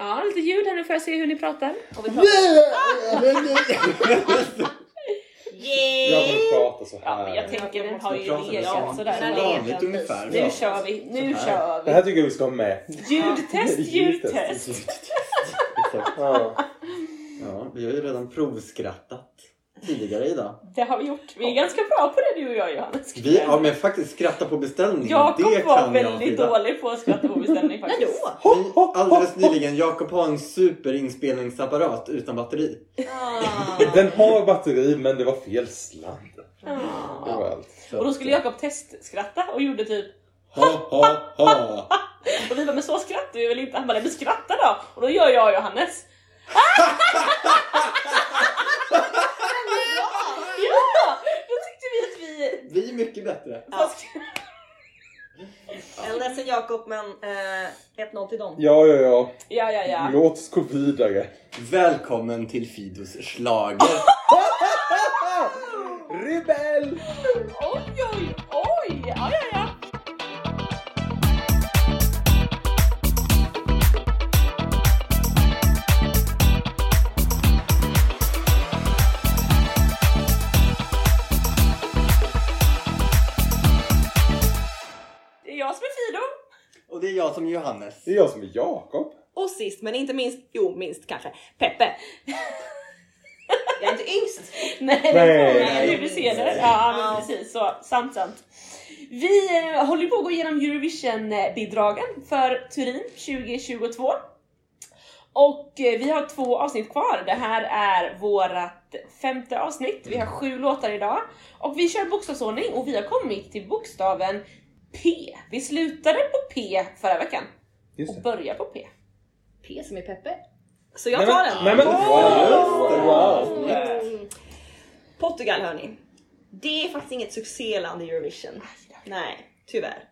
Ja, lite ljud här nu får jag se hur ni pratar. Och vi pratar. Jag Yeah! kommer prata så Ja, men här. jag tänker den har ju vi legat så? sådär. Som vanligt ungefär. Nu kör vi, nu här. kör Det här vi. tycker jag vi ska ha med. Ljudtest, ljudtest. Exakt. Ja. Ja, vi har ju redan provskrattat tidigare idag. Det har vi gjort. Vi är ganska bra på det du och jag Johannes. Vi har men faktiskt skratta på beställning. Jakob det var kan jag väldigt fylla. dålig på att skratta på beställning När faktiskt. då? Vi- Alldeles nyligen, Jakob har en superinspelningsapparat utan batteri. Ah. Den har batteri men det var fel Ja. allt. Så Och då skulle Jakob testskratta och gjorde typ Ha, ha, ha. och vi bara men så skrattar vi väl inte? Han bara men skratta då! Och då gör jag och Johannes. ja! Då tyckte vi är mycket bättre. Ja. Jag är ledsen Jakob men eh, 1-0 till dem. Ja, ja, ja. Ja, ja, ja. Låt oss gå vidare. Välkommen till Fidos schlager. Rebell! Oj, oj, oj! Jag som är Johannes. Det är jag som är Jakob. Och sist men inte minst, jo minst kanske, Peppe. Jag är inte yngst. Nej, det Nej, är nej, du ser det. Ja. men precis. Så, sant, sant. Vi eh, håller på att gå igenom Eurovision-bidragen för Turin 2022. Och eh, vi har två avsnitt kvar. Det här är vårat femte avsnitt. Vi har sju låtar idag. Och vi kör bokstavsordning och vi har kommit till bokstaven P. Vi slutade på P förra veckan Just och det. börjar på P. P som är Peppe. Så jag tar den. nej, men- Wow. Wow. Mm. Portugal hörni. Det är faktiskt inget succéland i Eurovision. Nej, tyvärr.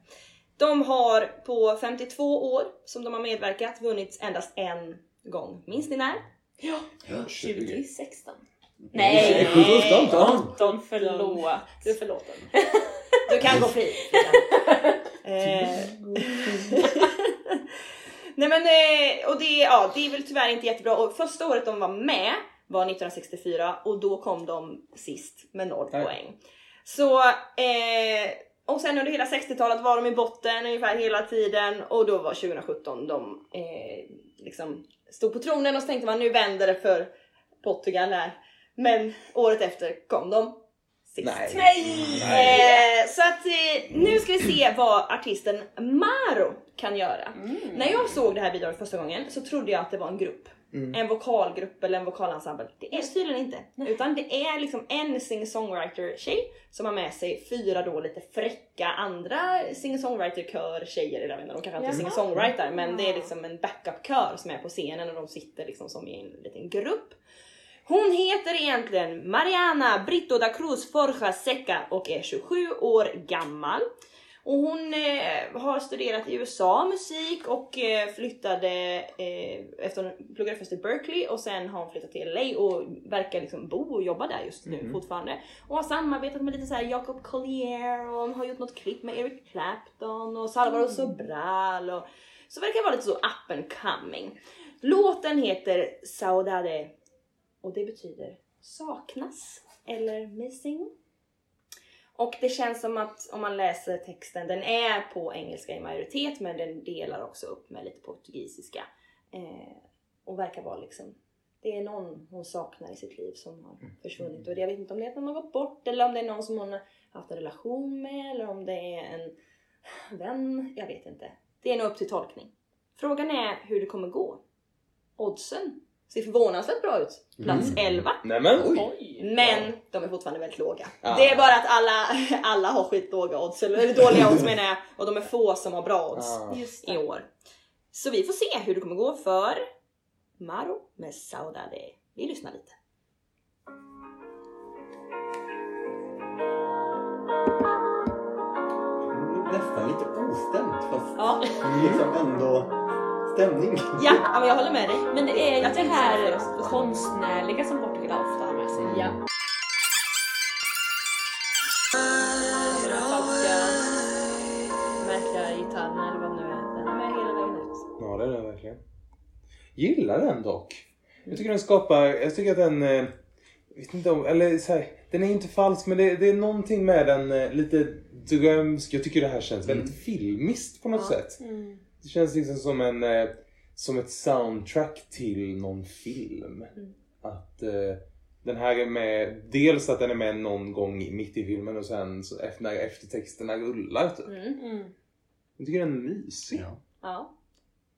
De har på 52 år som de har medverkat vunnit endast en gång. Minns ni när? Ja, 2016. Nej, Nej, 17. 18, förlåt. Du är förlåten. Du kan gå fri. eh. Nej men eh, och det, ja, det är väl tyvärr inte jättebra och första året de var med var 1964 och då kom de sist med noll Nej. poäng. Så eh, och sen under hela 60-talet var de i botten ungefär hela tiden och då var 2017 de eh, liksom stod på tronen och så tänkte man nu vänder det för Portugal här. Men året efter kom de sist. Nej. Eh, så att eh, nu ska vi se vad artisten Maro kan göra. När jag såg det här bidraget första gången så trodde jag att det var en grupp. En vokalgrupp eller en vokalensemble. Det är det tydligen inte. Utan det är liksom en singer-songwriter tjej som har med sig fyra då lite fräcka andra singer-songwriter kör tjejer. Eller jag inte, de kanske inte är singer-songwriter men det är liksom en backup-kör som är på scenen och de sitter liksom som i en liten grupp. Hon heter egentligen Mariana Brito da Cruz Forja Seca och är 27 år gammal. Och hon eh, har studerat i USA musik och eh, flyttade eh, efter hon pluggade först i Berkeley och sen har hon flyttat till LA och verkar liksom bo och jobba där just nu fortfarande. Och har samarbetat med lite så här Jacob Collier och hon har gjort något klipp med Eric Clapton och Salvador Sobral och så verkar vara lite så up and coming. Låten heter Saudade och det betyder saknas eller missing. Och det känns som att om man läser texten, den är på engelska i majoritet men den delar också upp med lite portugisiska. Eh, och verkar vara liksom, det är någon hon saknar i sitt liv som har försvunnit. Och jag vet inte om det är att någon har gått bort eller om det är någon som hon har haft en relation med eller om det är en vän. Jag vet inte. Det är nog upp till tolkning. Frågan är hur det kommer gå. Oddsen ser förvånansvärt bra ut. Plats 11. Nämen. Oj. Men de är fortfarande väldigt låga. Ah. Det är bara att alla, alla har skitlåga odds, eller dåliga odds menar jag, och de är få som har bra odds Ah. Just i år. Så vi får se hur det kommer gå för Maro med Saudade. Vi lyssnar lite. Nästan lite ostämt fast Ja, liksom ändå stämning. ja ja, men jag håller med dig. Men det är ju det här konstnärliga som Portugal ofta har med sig. Ja. Falska, märkliga gitarren eller vad det nu är. Den är med hela vägen ut. Ja, det är det verkligen. gillar den dock. Jag tycker den skapar, jag tycker att den, eh, vet inte om, eller så här, den är inte falsk men det, det är någonting med den eh, lite drömsk. Jag tycker det här känns väldigt filmiskt på något sätt. Mm. Det känns liksom som en, eh, som ett soundtrack till någon film. Att eh, den här är med, dels att den är med någon gång mitt i filmen och sen så efter, när eftertexterna rullar typ. Mm. Mm. Jag tycker den är mysig. Ja. Ja.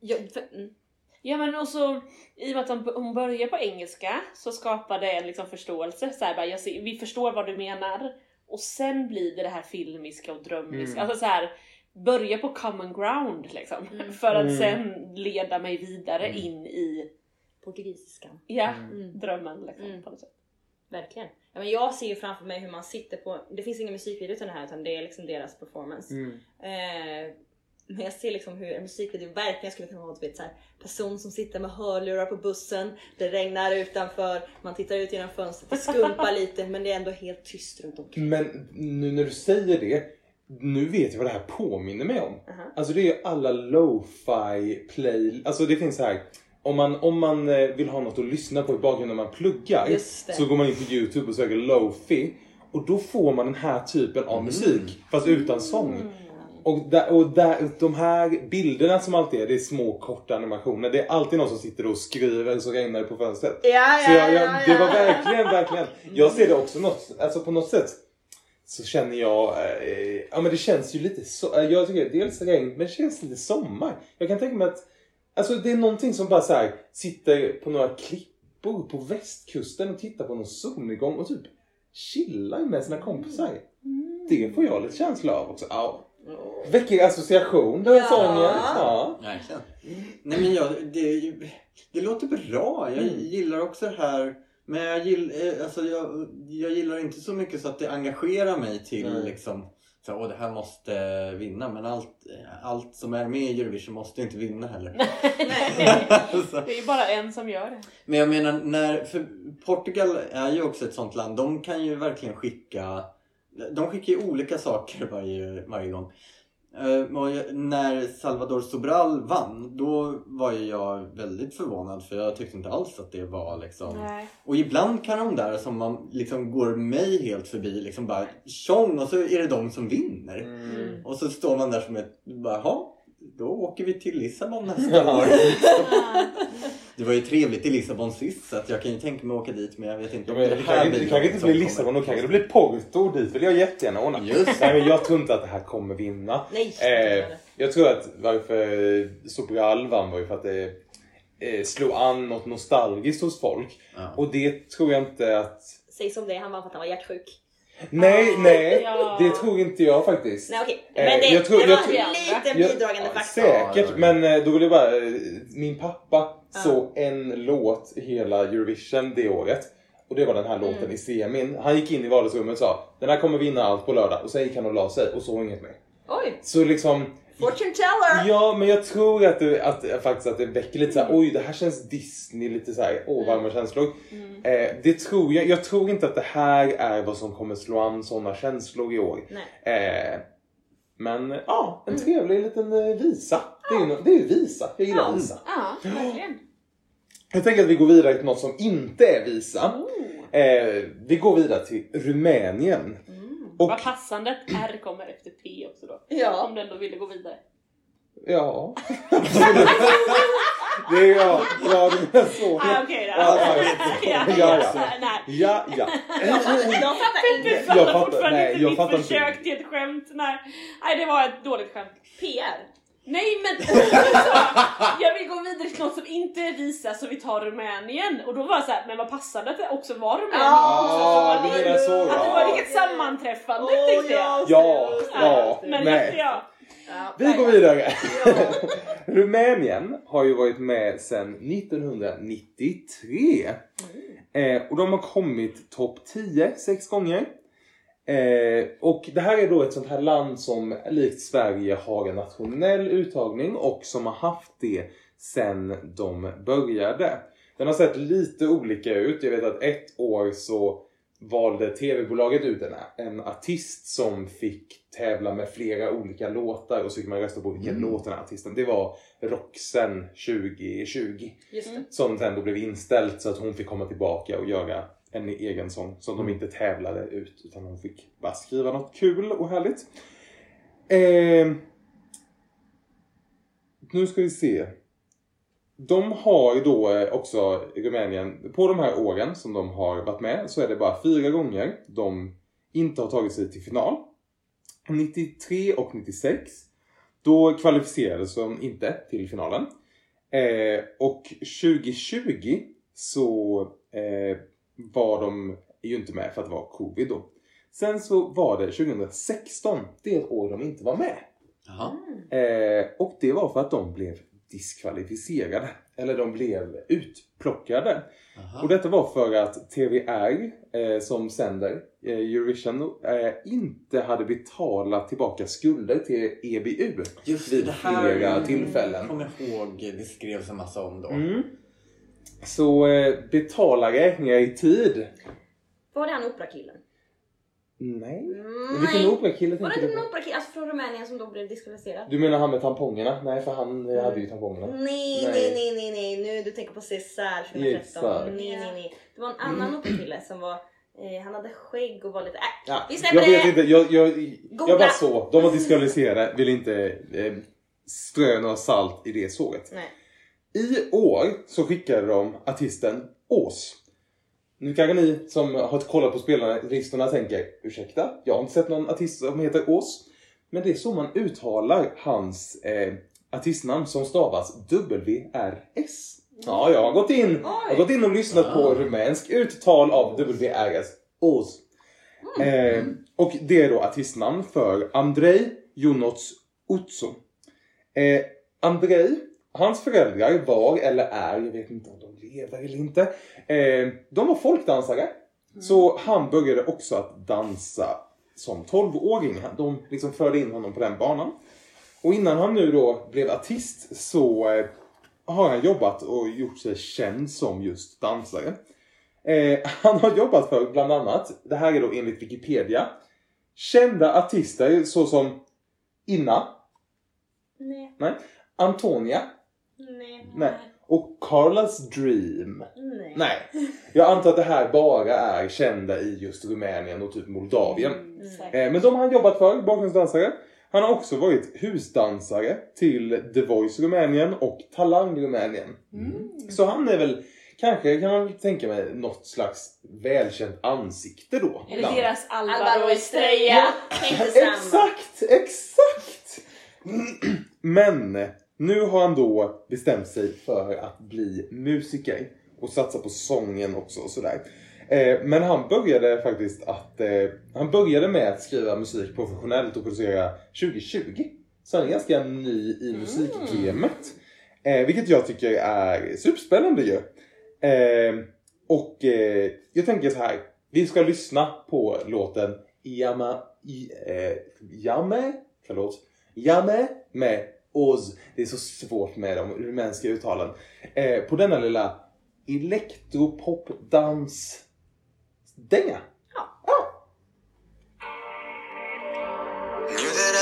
Ja, för, mm. Ja men också i och med att hon- hon börjar på engelska så skapar det en liksom förståelse. Så här, bara, jag ser, vi förstår vad du menar. Och sen blir det det här filmiska och drömmiska. Mm. Alltså så här, börja på common ground liksom. Mm. För att Mm. sen leda mig vidare Mm. in i Portugisiskan. ja, Mm. drömmen liksom. Mm. På något sätt. Verkligen. Ja, men jag ser ju framför mig hur man sitter på, det finns ingen musikvideo till den här utan det är liksom deras performance. Mm. Eh, men jag ser liksom hur en musikvideo verkligen skulle kunna vara en så här, person som sitter med hörlurar på bussen, det regnar utanför, man tittar ut genom fönstret, det skumpar lite men det är ändå helt tyst runt omkring. Men nu när du säger det, nu vet jag vad det här påminner mig om. Aha. Alltså det är ju alla lo-fi play, alltså det finns så här. Om man, om man eh, vill ha något att lyssna på i bakgrunden när man pluggar så går man in på Youtube och söker lo-fi och då får man den här typen av musik fast utan sång. Och, där, och där, de här bilderna som alltid är, det är små korta animationer. Det är alltid någon som sitter och skriver så regnar det på fönstret. Ja, Så jag, jag, det var verkligen, verkligen. Jag ser det också något, alltså på något sätt så känner jag, eh, ja men det känns ju lite så, eh, jag tycker dels regn men det känns lite sommar. Jag kan tänka mig att, alltså det är någonting som bara så här sitter på några klippor på västkusten och tittar på någon solnedgång och typ chillar med sina kompisar. Det får jag lite känsla av också. Ja. Väcker association den Ja. sången. Ja. Verkligen. Nej men jag, det, det låter bra. Jag Mm. gillar också det här. Men jag, gill, eh, alltså jag, jag gillar inte så mycket så att det engagerar mig till Nej. liksom så, åh, det här måste vinna. Men allt, allt som är med i Eurovision måste inte vinna heller. alltså, Det är ju bara en som gör det. men jag menar, när, för Portugal är ju också ett sånt land. De kan ju verkligen skicka de skickar ju olika saker varje, varje gång. Eh, när Salvador Sobral vann, då var ju jag väldigt förvånad för jag tyckte inte alls att det var liksom... Nej. Och ibland kan de där som man liksom går mig helt förbi liksom bara tjong och så är det de som vinner. Mm. Och så står man där som ett, bara då åker vi till Lissabon nästa år. Det var ju trevligt i Lissabon sist så att jag kan ju tänka mig att åka dit men jag vet inte Ja, om men det det inte, kanske inte blir. Lissabon, då kanske det blir Porto. Dit vill jag jättegärna ordna. Just Nej men jag tror inte att det här kommer vinna. Nej, Eh, jag tror att varför Sobral vann var ju för att det eh, slog an något nostalgiskt hos folk. Ja. Och det tror jag inte att... Säg som det han vann för att han var hjärtsjuk. Nej, nej. Ja. Det tror inte jag faktiskt. Nej okej, Eh, men det, jag tror- det jag var tror- en liten Jag- bidragande ja, faktor. Säkert, men eh, då vill jag bara... eh, Min pappa Ja. såg en låt hela Eurovision det året. Och det var den här låten Mm. i semin. Han gick in i vardagsrummet och sa den här kommer vinna allt på lördag. Och sen gick han och la sig och såg inget mer. Oj, Så liksom... fortune teller! Ja, men jag tror att det, att, faktiskt att det väcker lite såhär, oj det här känns Disney, lite såhär, åh varma känslor. Eh, det tror jag, jag tror inte att det här är vad som kommer slå an sådana känslor i år. Nej. Eh, men ja, en trevlig liten eh, visa. Det är ju no- det är ju visa, jag gillar Ja. visa. Ja, verkligen. Jag tänker att vi går vidare till något som inte är visa. Oh. Eh, vi går vidare till Rumänien. Och Vad passande att R kommer efter P också då. Ja. Om du ändå ville gå vidare. ja, det är ja, ja det är så. Ah, Okej då. Ja, ja, ja, ja, ja. Nej. Ja, ja. Jag fattar Jag fattar- fortfarande nej, inte jag mitt fattar inte. försök till ett skämt. Nej. nej, det var ett dåligt skämt. PR. Nej men jag vill gå vidare till något som inte är visa så vi tar Rumänien. Och då var jag såhär, men vad passande att det också var Rumänien. Ah, också, så så, Att det var vilket sammanträffande Åh, tänkte jag. Ja, ja, Men nej. ja. Ja. Vi går vidare. Rumänien har ju varit med sedan 1993. Eh, och de har kommit topp 10 sex gånger. Eh, och det här är då ett sånt här land som likt Sverige har en nationell uttagning och som har haft det sedan de började. Den har sett lite olika ut. Jag vet att ett år så valde tv-bolaget ut en, en artist som fick tävla med flera olika låtar och så fick man rösta på vilken låt den här artisten. Det var Roxen 2020 Just det. som sen då blev inställt så att hon fick komma tillbaka och göra en egen sång som de inte tävlade ut utan hon fick bara skriva något kul och härligt. Eh, nu ska vi se. De har ju då eh, också Rumänien, på de här åren som de har varit med så är det bara fyra gånger de inte har tagit sig till final. 93 och 96. Då kvalificerades de inte till finalen. Eh, och 2020 så eh, var de ju inte med för att det var covid då. Sen så var det 2016, det är ett år de inte var med. Eh, och det var för att de blev diskvalificerade. Eller de blev utplockade. Jaha. Och detta var för att TVR eh, som sänder eh, Eurovision eh, inte hade betalat tillbaka skulder till EBU. Just vid det här flera tillfällen. kommer ihåg det skrevs en massa om då. Mm. Så eh, betala räkningar i tid. Var det han operakillen? Nej. Mm, Vilken nej. operakille Var det tänker inte du en på? operakille alltså från Rumänien som då blev diskvalificerad? Du menar han med tampongerna? Nej, för han eh, hade ju tampongerna. Nej, Nej. nej, nej, nej, nu du tänker på Cesar 2013. Exakt. Nej, nej, nej. Det var en annan operakille som var, eh, han hade skägg och var lite, äh, Ja, vi släpper jag vet det! inte, jag, jag, Googla. jag bara så. De var diskvalificerade, vill inte eh, strö några salt i det såret. Nej. I år så skickade de artisten Ås. Nu kanske ni som har kollat på spelarlistorna tänker, ursäkta, jag har inte sett någon artist som heter Ås. Men det är så man uttalar hans eh, artistnamn som stavas WRS. Ja, jag har gått in, jag har gått in och lyssnat på rumänsk uttal av WRS. Ås. Eh, och det är då artistnamn för Andrei Junots Utsu. Eh, Andrei, hans föräldrar var eller är, jag vet inte om de lever eller inte, eh, de var folkdansare. Så han började också att dansa som 12-åring. De liksom förde in honom på den banan. Och innan han nu då blev artist så eh, har han jobbat och gjort sig känd som just dansare. Eh, han har jobbat för bland annat, det här är då enligt Wikipedia, kända artister såsom Inna, Nej, nej, Antonia, nej, nej, och Carlas Dream. nej. Nej, jag antar att det här bara är kända i just Rumänien och typ Moldavien. Mm, säkert. Eh, men de har han jobbat för, bakgrundsdansare. Han har också varit husdansare till The Voice Rumänien och Talang Rumänien. Så han är väl, kanske kan man tänka mig, något slags välkänt ansikte då. Eller bland- deras Alvaro Estrella. Samma. Exakt, exakt! Men nu har han då bestämt sig för att bli musiker och satsa på sången också och sådär. Eh, Men han började faktiskt att, eh, han började med att skriva musik professionellt och producera 2020. Så han är ganska ny i musikgamet. Eh, vilket jag tycker är superspännande ju. Eh, och jag tänker så här. Vi ska lyssna på låten Yama, i, eh, Yame, förlåt, Yame med Oz. Det är så svårt med de rumänska uttalen. Eh, på denna lilla elektropop-dans-dänga. Knew that I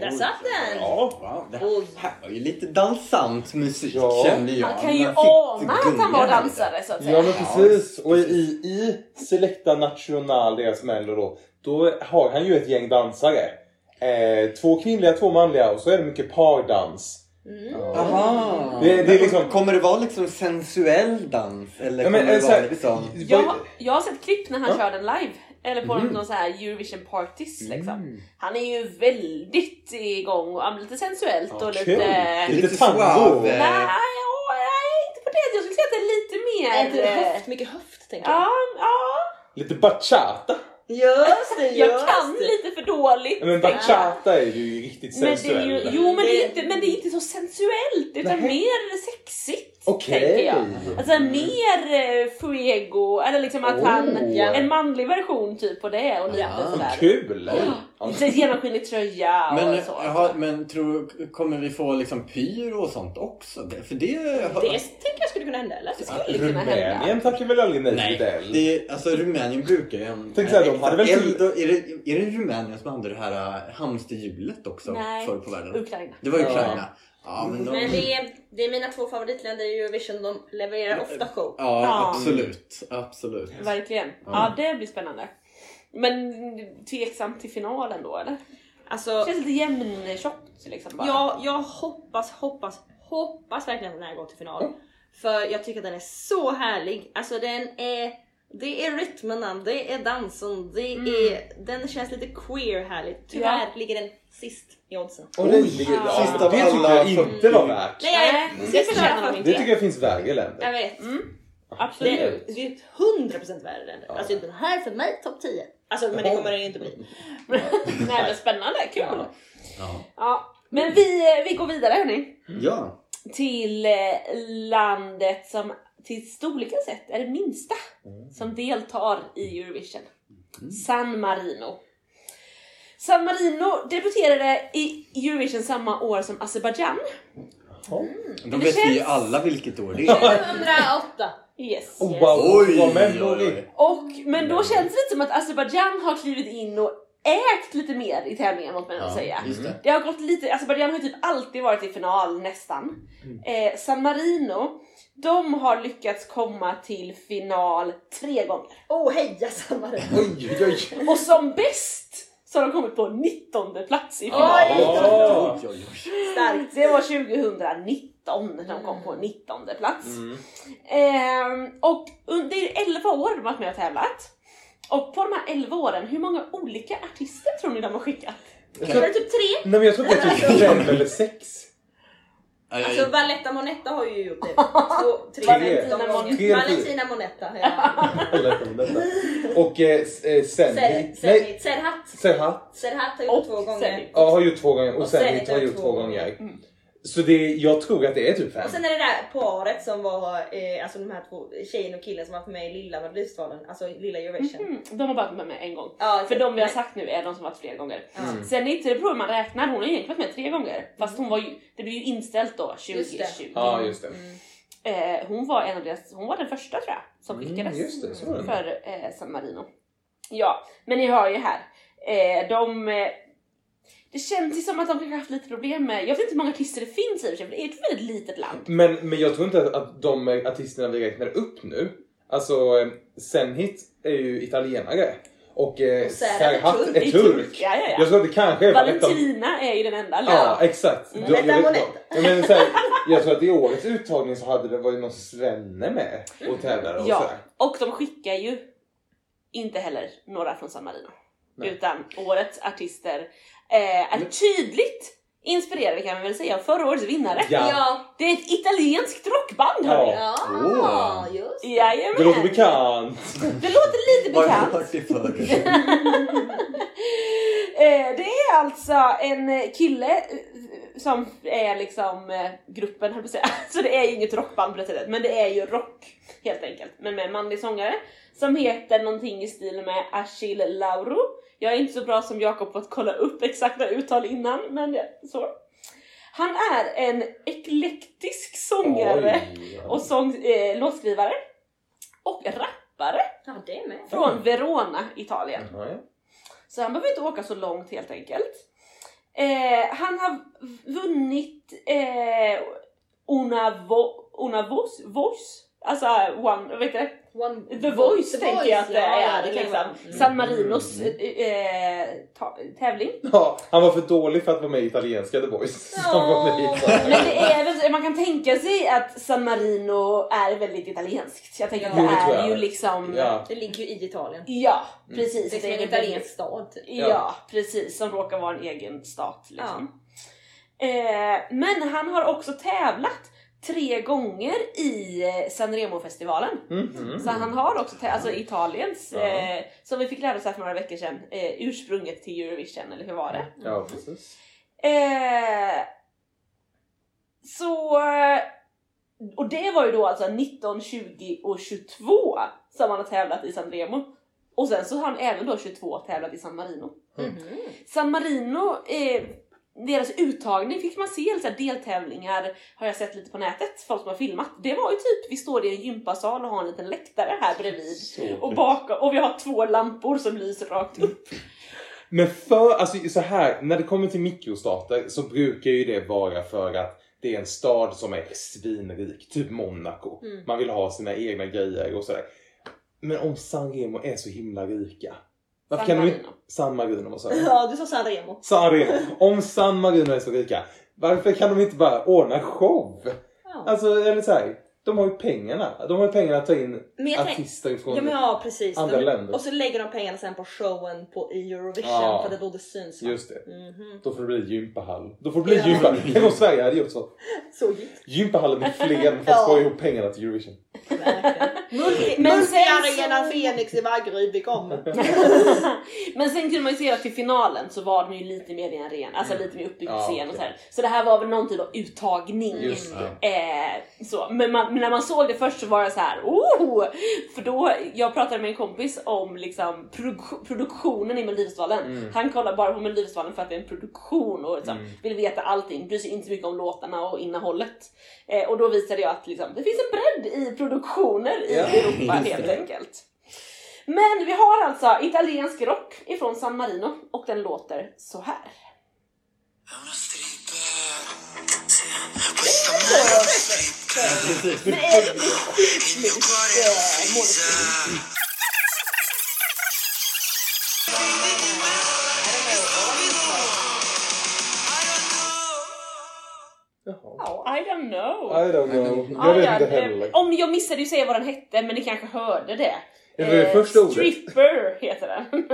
Där satt den! Ja, det här var ju lite dansant musik Ja. kände jag. Man kan ju ana att han var dansare så att säga. Ja men precis. Och i, i Selecta National, deras mello då, då har han ju ett gäng dansare. Eh, två kvinnliga, två manliga och så är det mycket pardans. Aha. Det- det är liksom- Kommer det vara liksom sensuell dans? Eller Ja, men, kommer det eh, så vara här- liksom... Jag, har- jag har sett klipp när han Ja. kör den live. Eller på någon så här Eurovision parties liksom. Han är ju väldigt igång och lite sensuellt och Okej. lite... Lite Lite tango. Nej, inte på det. Jag skulle säga att det är lite mer... det eh, höft? Mycket höft tänker jag. Ja, ja. Lite bachata. Just det, Jag just kan det. lite för dåligt. Men bachata är ju riktigt Men det är sensuell. ju, jo men det är, inte, men det är inte så sensuellt utan Nej. mer sexigt. Okej. tänker jag. Alltså mer eh, fuego, eller liksom att han, Oh. en manlig version typ på det och lite Ja. sådär. Kul! Ja. Lite genomskinlig tröja Men, och så. jaha, men tror, kommer vi få liksom pyro och sånt också? Det- För det... har- Det tänker jag skulle kunna hända eller? Det skulle kunna hända. Rumänien tackar väl aldrig nej till Nej, Videll? det, alltså Rumänien brukar ju... Tänk så här, de hade väl eld är, det, är det Rumänien som hade det här äh, hamsterhjulet också Nej. förr på världen? Ukraina. Det var. Ukraina. Ja, men de, Men det är, det är mina två favoritländer i Eurovision, de levererar ofta show. Ja, Ja. absolut. Absolut. Verkligen. Ja, det blir spännande. Men tveksam till finalen då eller? Alltså, Det känns lite jämntjockt liksom bara. jag, jag hoppas, hoppas, hoppas verkligen att den här går till final. För jag tycker att den är så härlig. Alltså den är det är rytmerna, det är dansen, det är, den känns lite queer härligt. Tyvärr Ja. ligger den sist i oddsen. Och det, ligger, Ja. ja, Sist av det tycker alla jag inte var värt. Nej, jag, det förtjänar de Det tycker jag finns värre länder. jag vet. Det, Absolut. det är ett 100% värre länder. Alltså den här för mig topp 10. Alltså men det kommer den ju inte bli. Nej men spännande, kul. Ja. Ja. Men vi, vi går vidare hörni. ja. Till eh, landet som till storleken sett är det minsta som deltar i Eurovision. San Marino. San Marino debuterade i Eurovision samma år som Azerbaijan. De Det vet vi ju känns- alla vilket år det är. 108. Yes. Oh, wow, Oj, vad oj, memory. oj. Och, men då känns det lite som att Azerbaijan har klivit in och ägt lite mer i tävlingen måste man Ja, säga. det. Det har gått lite, Azerbaijan har typ alltid varit i final nästan. Eh, San Marino, de har lyckats komma till final tre gånger. Oh heja Samare! Oj, oj, oj. Och som bäst så har de kommit på 19 plats i finalen. Oj, oj, oj. Starkt! Det var 2019 när de kom på 19 plats. Ehm, och un- det är 11 år de har varit med och tävlat. Och på de här 11 åren, hur många olika artister tror ni de har skickat? Det typ tre? Nej men jag tror det är typ fem eller sex. Alltså Valletta Monetta har ju gjort det. Två, tre. Valentina Monetta. Om detta. Och eh, eh, Senhit. Nej, Serhat. Serhat. Serhat. Serhat har gjort Och två gånger. Ja, har gjort två gånger och Och Senhit har gjort två två gånger. Så det, jag tror att det är typ fem. Och sen är det där paret som var, eh, alltså de här två tjejen och killen som var med i lilla Melodifestivalen, alltså lilla Eurovision. Mm, de har bara varit med en gång. Ja, För de vi har sagt nu är de som varit flera gånger. Ja. Sen inte det på hur man räknar, hon har egentligen varit med tre gånger. Fast hon var ju, det blev ju inställt då Just 2020. Ja, just det. Eh, hon var en av deras, hon var den första tror jag som Mm, skickades just det, så för eh, San Marino. Ja, men ni hör ju här. Eh, de, eh, det känns ju som att de kanske haft lite problem med, jag vet inte hur många artister det finns i och för det är ett väldigt litet land. Men, men jag tror inte att, de artisterna vi räknar upp nu, alltså eh, Senhit är ju italienare och eh, Och Serhat är turk. är turk. Ja, ja, ja. Jag tror att det kanske är Valletta. Valentina är ju den enda. Ja, exakt. Mm. Då- jag, Valletta jag, men, så här, jag tror att i årets uttagning så hade det varit någon svenne med och tävlade och Ja, sådär. och de skickar ju inte heller några från San Marino. Nej. Utan årets artister eh, är tydligt inspirerade kan man väl säga av förra årets vinnare. Ja. Ja. Det är ett italienskt rockband Ja. hörni! Ja, Åh. just det. Jajamän! Det låter bekant. Det låter lite Har jag bekant. hört det förr? Eh, det är alltså en kille eh, som är liksom eh, gruppen, höll på att säga. Så det är ju inget rockband på det sättet, men det är ju rock helt enkelt. Men med en manlig sångare som heter någonting i stil med Achille Lauro. Jag är inte så bra som Jakob på att kolla upp exakta uttal innan, men så. Han är en eklektisk sångare Oj. och sång, eh, låtskrivare och rappare Ja, det är med. från Verona, Italien. Ja. Så han behöver inte åka så långt helt enkelt. Eh, han har vunnit eh, una, vo, una voice, voice, alltså one, vad heter det? One The Voice tänker jag att det ja, ja, är. det liksom. Mm. San Marinos eh, ta, tävling. Ja, han var för dålig för att vara med i italienska The Voice. I Men det är man kan tänka sig att San Marino är väldigt italienskt. Jag tänker att Ja, det det tror är ju liksom... Ja. Det ligger ju i Italien. Ja, precis. Det är en italiensk stad typ. Ja, precis. Som råkar vara en egen stat. Liksom. Eh, men han har också tävlat tre gånger i eh, Sanremo-festivalen. Mhm. Så han har också, alltså Italiens, Ja. eh, som vi fick lära oss här för några veckor sedan, eh, ursprunget till Eurovision, eller hur var det? Ja, precis. Eh, så Och det var ju då alltså 19, 20 och 22 som han har tävlat i San Remo. Och sen så har han även då 22 tävlat i San Marino. Mhm. San Marino, eh, deras uttagning fick man se, eller så deltävlingar har jag sett lite på nätet, folk som har filmat. Det var ju typ, vi står i en gympasal och har en liten läktare här bredvid. Och bakom, och vi har två lampor som lyser rakt upp. Men för, alltså så här, när det kommer till mikrostater så brukar ju det vara för att det är en stad som är svinrik, typ Monaco. Mm. Man vill ha sina egna grejer och sådär. Men om San Remo är så himla rika. Varför San kan de inte... Marino. San Marino, vad sa jag? Ja, du sa San Remo. San Remo. Om San Marino är så rika, varför kan de inte bara ordna show? Ja. Alltså, eller så här, de har ju pengarna. De har ju pengarna att ta in Men jag tänk- artister ifrån... Ja men ja precis. Andra De, länder. och så lägger de pengarna sen på showen på i Eurovision Ja. för det då det syns. va? Just det. Mhm. Då får det bli gympahall. Då får det bli Ja. gympahall. Tänk om Sverige hade gjort så. Så. Gympahallen med Flen för att Ja. spara ihop pengarna till Eurovision. Verkligen. Multi- Men sen Multiarena så- Fenix i Vaggeryd, vi kommer. Men sen kunde man ju se att till finalen så var de ju lite mer i en ren, alltså lite mer uppbyggd Ja, scen och så här. Så det här var väl någon typ av uttagning. Just Eh, så. Men, man, men när man såg det först så var det så här, oh! För då, jag pratade med en kompis om liksom produk- produktionen i Melodifestivalen. Mm. Han kollar bara på Melodifestivalen för att det är en produktion och liksom, Mm. vill veta allting, bryr sig inte så mycket om låtarna och innehållet. Eh, och då visade jag att liksom, det finns en bredd i produktioner i Ja, Europa helt enkelt. Men vi har alltså italiensk rock ifrån San Marino och den låter så här. È Men är det. Jaha. I don't know. I don't know. Jag vet ja, inte eh, heller. om jag missade ju säga vad den hette, men ni kanske hörde det. Det var det första ordet. Stripper heter den.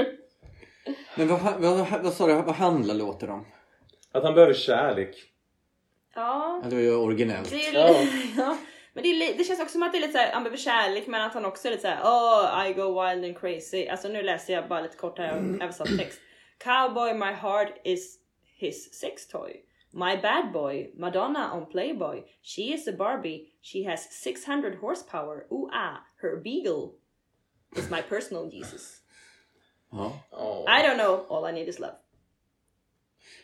Men vad, vad, vad sa du, vad handlar låten om? Att han behöver kärlek. Ja. Det var ju originellt. Det, är, Ja. ja. Men det, är, det känns också som att det är lite såhär, han behöver kärlek men att han också är lite såhär oh I go wild and crazy. Alltså nu läser jag bara lite kort här översatt text. Cowboy my heart is his sex toy. My bad boy, Madonna on Playboy. She is a Barbie. She has 600 horsepower. Ooh ah, her beagle is my personal Jesus. Ja. I don't know, all I need is love.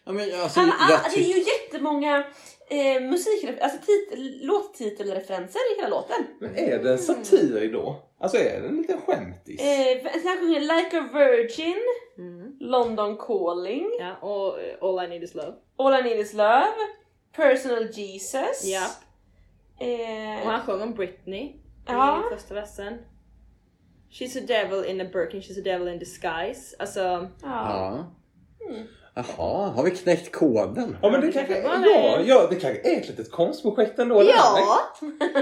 Ja, men, alltså, Han, jag ah, det är ju jättemånga eh, musik, alltså tit, låttitelreferenser i hela låten. Men är det en satir då? Alltså är det en liten skämtis? Eh, sen han sjunger Like a Virgin, Mm. London Calling, Ja, och eh, all I need is love. All I Need Is Love, Personal Jesus. Ja. Eh, Och han sjöng om Britney Ja. i första versen. She's a devil in a Birkin, she's a devil in disguise. Alltså, ja. Ja. Jaha, har vi knäckt koden? Ja men det kanske, ja, det. ja, det kanske är ett litet konstprojekt ändå. ja!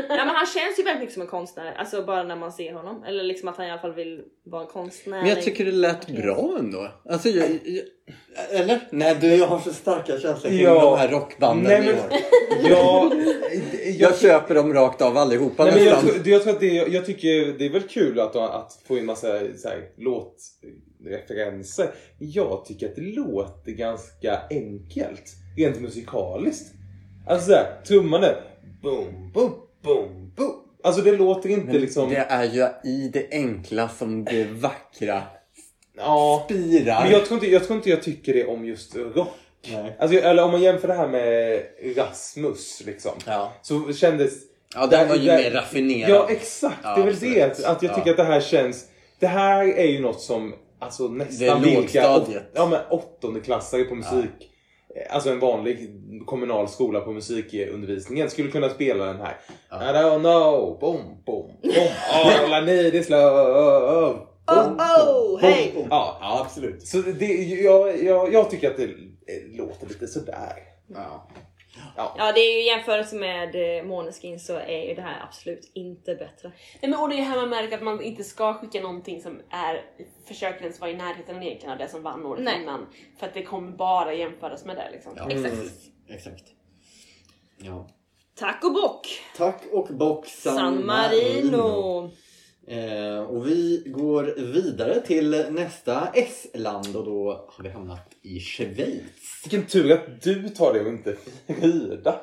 ja men han känns ju väldigt mycket som en konstnär, alltså bara när man ser honom. Eller liksom att han i alla fall vill vara en konstnär. Men jag tycker det lät bra ändå. Alltså, jag, jag, eller? Nej, du jag har så starka känslor kring Ja. de här rockbanden Nej, i men- år. Ja, Jag jag, köper dem rakt av allihopa nej, men jag, nästan. tror- jag tror att det, jag tycker det är väl kul att, att få in massa så här, låtreferenser. Jag tycker att det låter ganska enkelt, rent musikaliskt. Alltså såhär, trumman är boom, boom, boom, boom. Alltså det låter inte Men liksom... Det är ju i det enkla som det vackra Ja. spirar. Men jag tror, inte, jag tror inte jag tycker det om just rock. Nej. Alltså, eller om man jämför det här med Rasmus liksom. Ja. Så kändes... ja, den var ju mer raffinerad. Ja exakt, Ja, det är väl absolut. det. Att, jag Ja. tycker att det här känns... Det här är ju något som alltså nästan Det är vilka ja, men åttondeklassare på musik, alltså en vanlig kommunal skola på musikundervisningen skulle kunna spela den här. I don't know, boom, boom, boom, all I need is love. Oh, oh, hej! Ja, Ja, absolut. så det, jag, jag, jag tycker att det eh, låter lite sådär. Ja. Ja det är ju jämförelse med eh, Måneskin så är ju det här absolut inte bättre. Nej, men och det är här man märker att man inte ska skicka någonting som är försöker ens vara i närheten egentligen av det som vann året Nej. innan. För att det kommer bara jämföras med det liksom. Ja. Exakt. Mm, Exakt. Ja. Tack och bock! Tack och bock San, San Marino! Eh, och vi går vidare till nästa S-land och då har vi hamnat i Schweiz. Vilken tur att du tar det och inte Frida.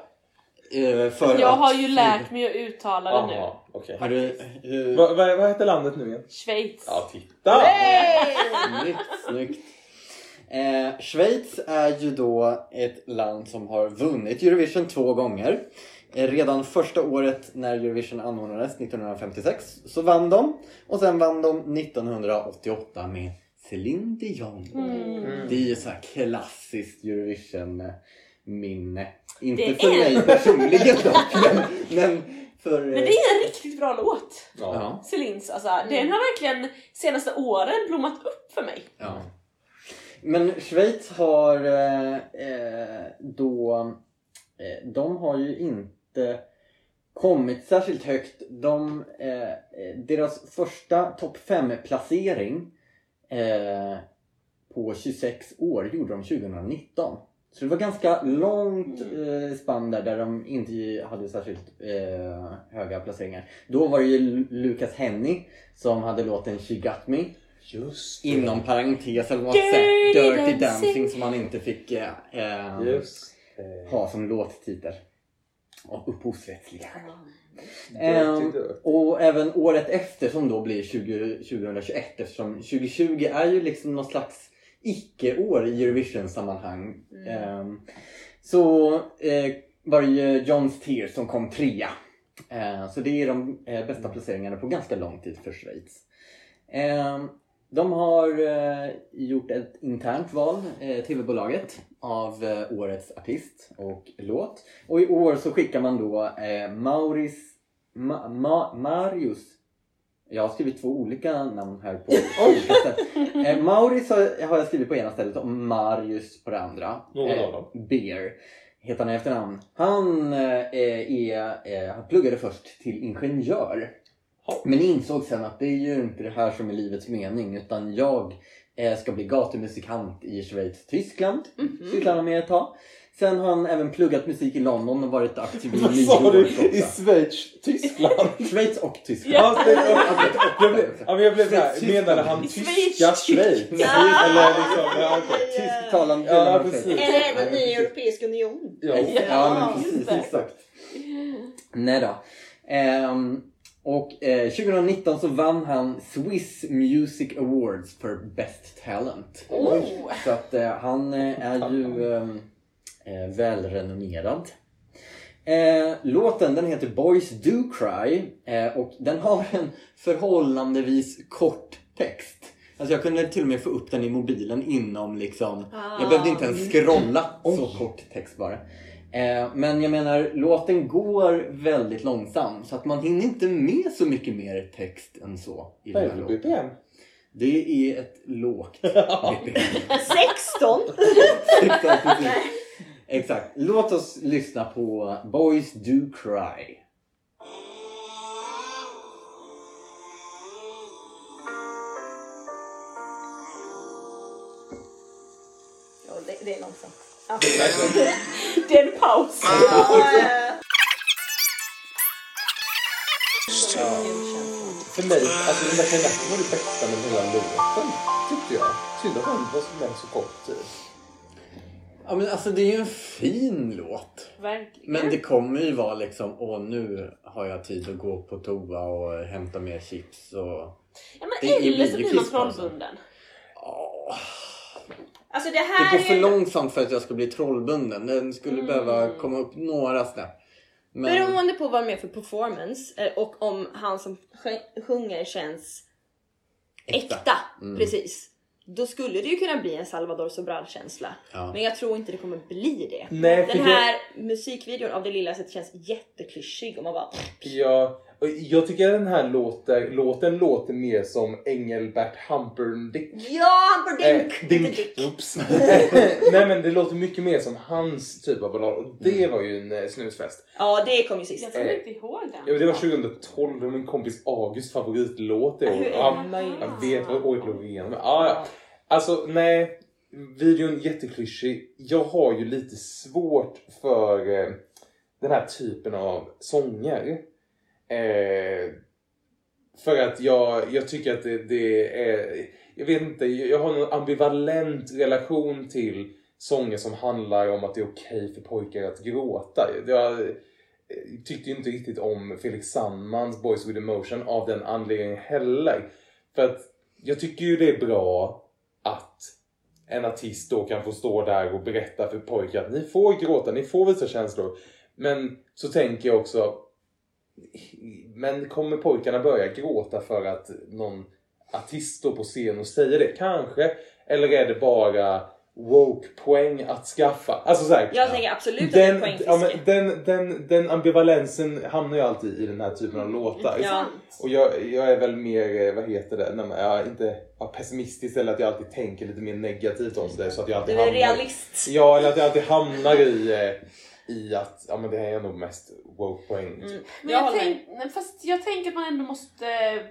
Eh, för Jag att- har ju lärt mig att uttala det nu. Okej. Har du... Hur... Vad vad- vad heter landet nu igen? Schweiz. Ja, titta! Snyggt, snyggt. Eh, Schweiz är ju då ett land som har vunnit Eurovision två gånger. Eh, redan första året när Eurovision anordnades, 1956, så vann de. Och sen vann de 1988 med Céline Dion. Mm. Det är ju så här klassiskt Eurovision-minne. Inte Det för är- mig personligen dock, men, men för... Men det är en riktigt bra låt. Ja. Celines alltså. Den har verkligen senaste åren blommat upp för mig. Ja. Men Schweiz har eh, eh, då... Eh, de har ju inte kommit särskilt högt. De, eh, eh, deras första topp 5-placering eh, på 26 år gjorde de 2019. Så det var ganska långt eh, spann där, där de inte hade särskilt eh, höga placeringar. Då var det ju Lu- Lucas Henny som hade låten She Got Me. Just det. Inom parentes eller Dirty sätt Dirty Dancing. Som man inte fick eh, eh, ha som låttitel. Av upphovsrättsliga skäl. Dirty, Ehm, dirty. och även året efter som då blir 20, 2021 eftersom 2020 är ju liksom någon slags icke-år i Eurovision-sammanhang. Ehm, så eh, var det ju Johns Tears som kom trea. Eh, så det är de eh, bästa placeringarna på ganska lång tid för Schweiz. De har eh, gjort ett internt val, eh, TV-bolaget, av eh, årets artist och låt. Och i år så skickar man då eh, Mauris, Ma, Ma, Marius, jag har skrivit två olika namn här på olika sätt. Eh, Mauris har, har jag skrivit på ena stället och Marius på det andra. Någon av dem. Beer heter han i efternamn. Han eh, är, eh, han pluggade först till ingenjör. Men insåg sen att det är ju inte det här som är livets mening utan jag eh, ska bli gatumusikant i Schweiz, Tyskland. Sysslar han med ett tag. Sen har han även pluggat musik i London och varit aktiv i nio år du? också. I Schweiz? Tyskland? Schweiz och Tyskland. Ja, jag blev, jag blev såhär, menade han tyska Schweiz. Eller liksom, ja okej. Tysktalande Ja, precis. Eller även i Europeisk union. Ja. Ja, Ja, men precis, exakt. Nej då. Ehm, och eh, 2019 så vann han Swiss Music Awards för Best Talent. Oh. Så att eh, han eh, är ju ehm, eh, välrenommerad. Eh, låten den heter Boys Do Cry eh, och den har en förhållandevis kort text. Alltså jag kunde till och med få upp den i mobilen inom liksom, jag behövde inte ens scrolla så kort text bara. Eh, men jag menar, låten går väldigt långsamt så att man hinner inte med så mycket mer text än så i Vad är det för. BPM? Det är ett lågt BPM. 16! Exakt, precis. Exakt. Låt oss lyssna på Boys Do Cry. Ja, det, det är långsamt. Det är en paus. För mig, alltså den där Kajnaki var det bästa med hela låten. Tyckte jag. Synd att den var med så kort tid. Ja men alltså det är ju en fin låt. Verkligen. Men det kommer ju vara liksom, åh nu har jag tid att gå på toa och hämta mer chips och... ja, men eller så blir man trollbunden. Åh, Alltså det det här går för är... långsamt för att jag ska bli trollbunden. Den skulle Mm. behöva komma upp några snäpp. Men... Beroende på vad det är för performance eh, och om han som sj- sjunger känns Äkta. äkta. Mm. Precis. Då skulle det ju kunna bli en Salvador Sobral-känsla. Ja. Men jag tror inte det kommer bli det. Nej, Den jag- här musikvideon av det lilla sättet känns jätteklyschig och man bara... Ja, jag tycker den här låter, låten låter mer som Engelbert Humperdinck. Ja, får Eh, dink! Oops. Nej men det låter mycket mer som hans typ av ballad och det var ju en eh, snusfest. Ja, det kom ju sist. Jag kommer inte ihåg den. Ja, det var 2012 och min kompis Augusts favoritlåt det året. är Ja, jag vet vad året låg igenom. Ja, ja. Alltså nej, videon jätteklyschig. Jag har ju lite svårt för eh, den här typen av sånger. Eh, för att jag, jag tycker att det, det är... Jag vet inte, jag har en ambivalent relation till sånger som handlar om att det är okej för pojkar att gråta. Jag, eh, tyckte ju inte riktigt om Felix Sandmans Boys with Emotion av den anledningen heller. För att jag tycker ju det är bra att en artist då kan få stå där och berätta för pojkar att ni får gråta, ni får visa känslor. Men så tänker jag också, men kommer pojkarna börja gråta för att någon artist står på scen och säger det? Kanske. Eller är det bara woke-poäng att skaffa? Alltså så här, Jag tänker absolut att det är den, poängfiske. ja, men den, den, den ambivalensen hamnar ju alltid i den här typen av låtar. Ja. Och jag, jag är väl mer, eh, vad heter det, nej, men jag är inte pessimistisk eller att jag alltid tänker lite mer negativt om det. Så att jag Du alltid är hamnar, realist. Ja, eller att jag alltid hamnar i, eh, i att ja, men det här är nog mest woke-poäng. Mm. Men Jag jag, håller tänk, fast jag tänker att man ändå måste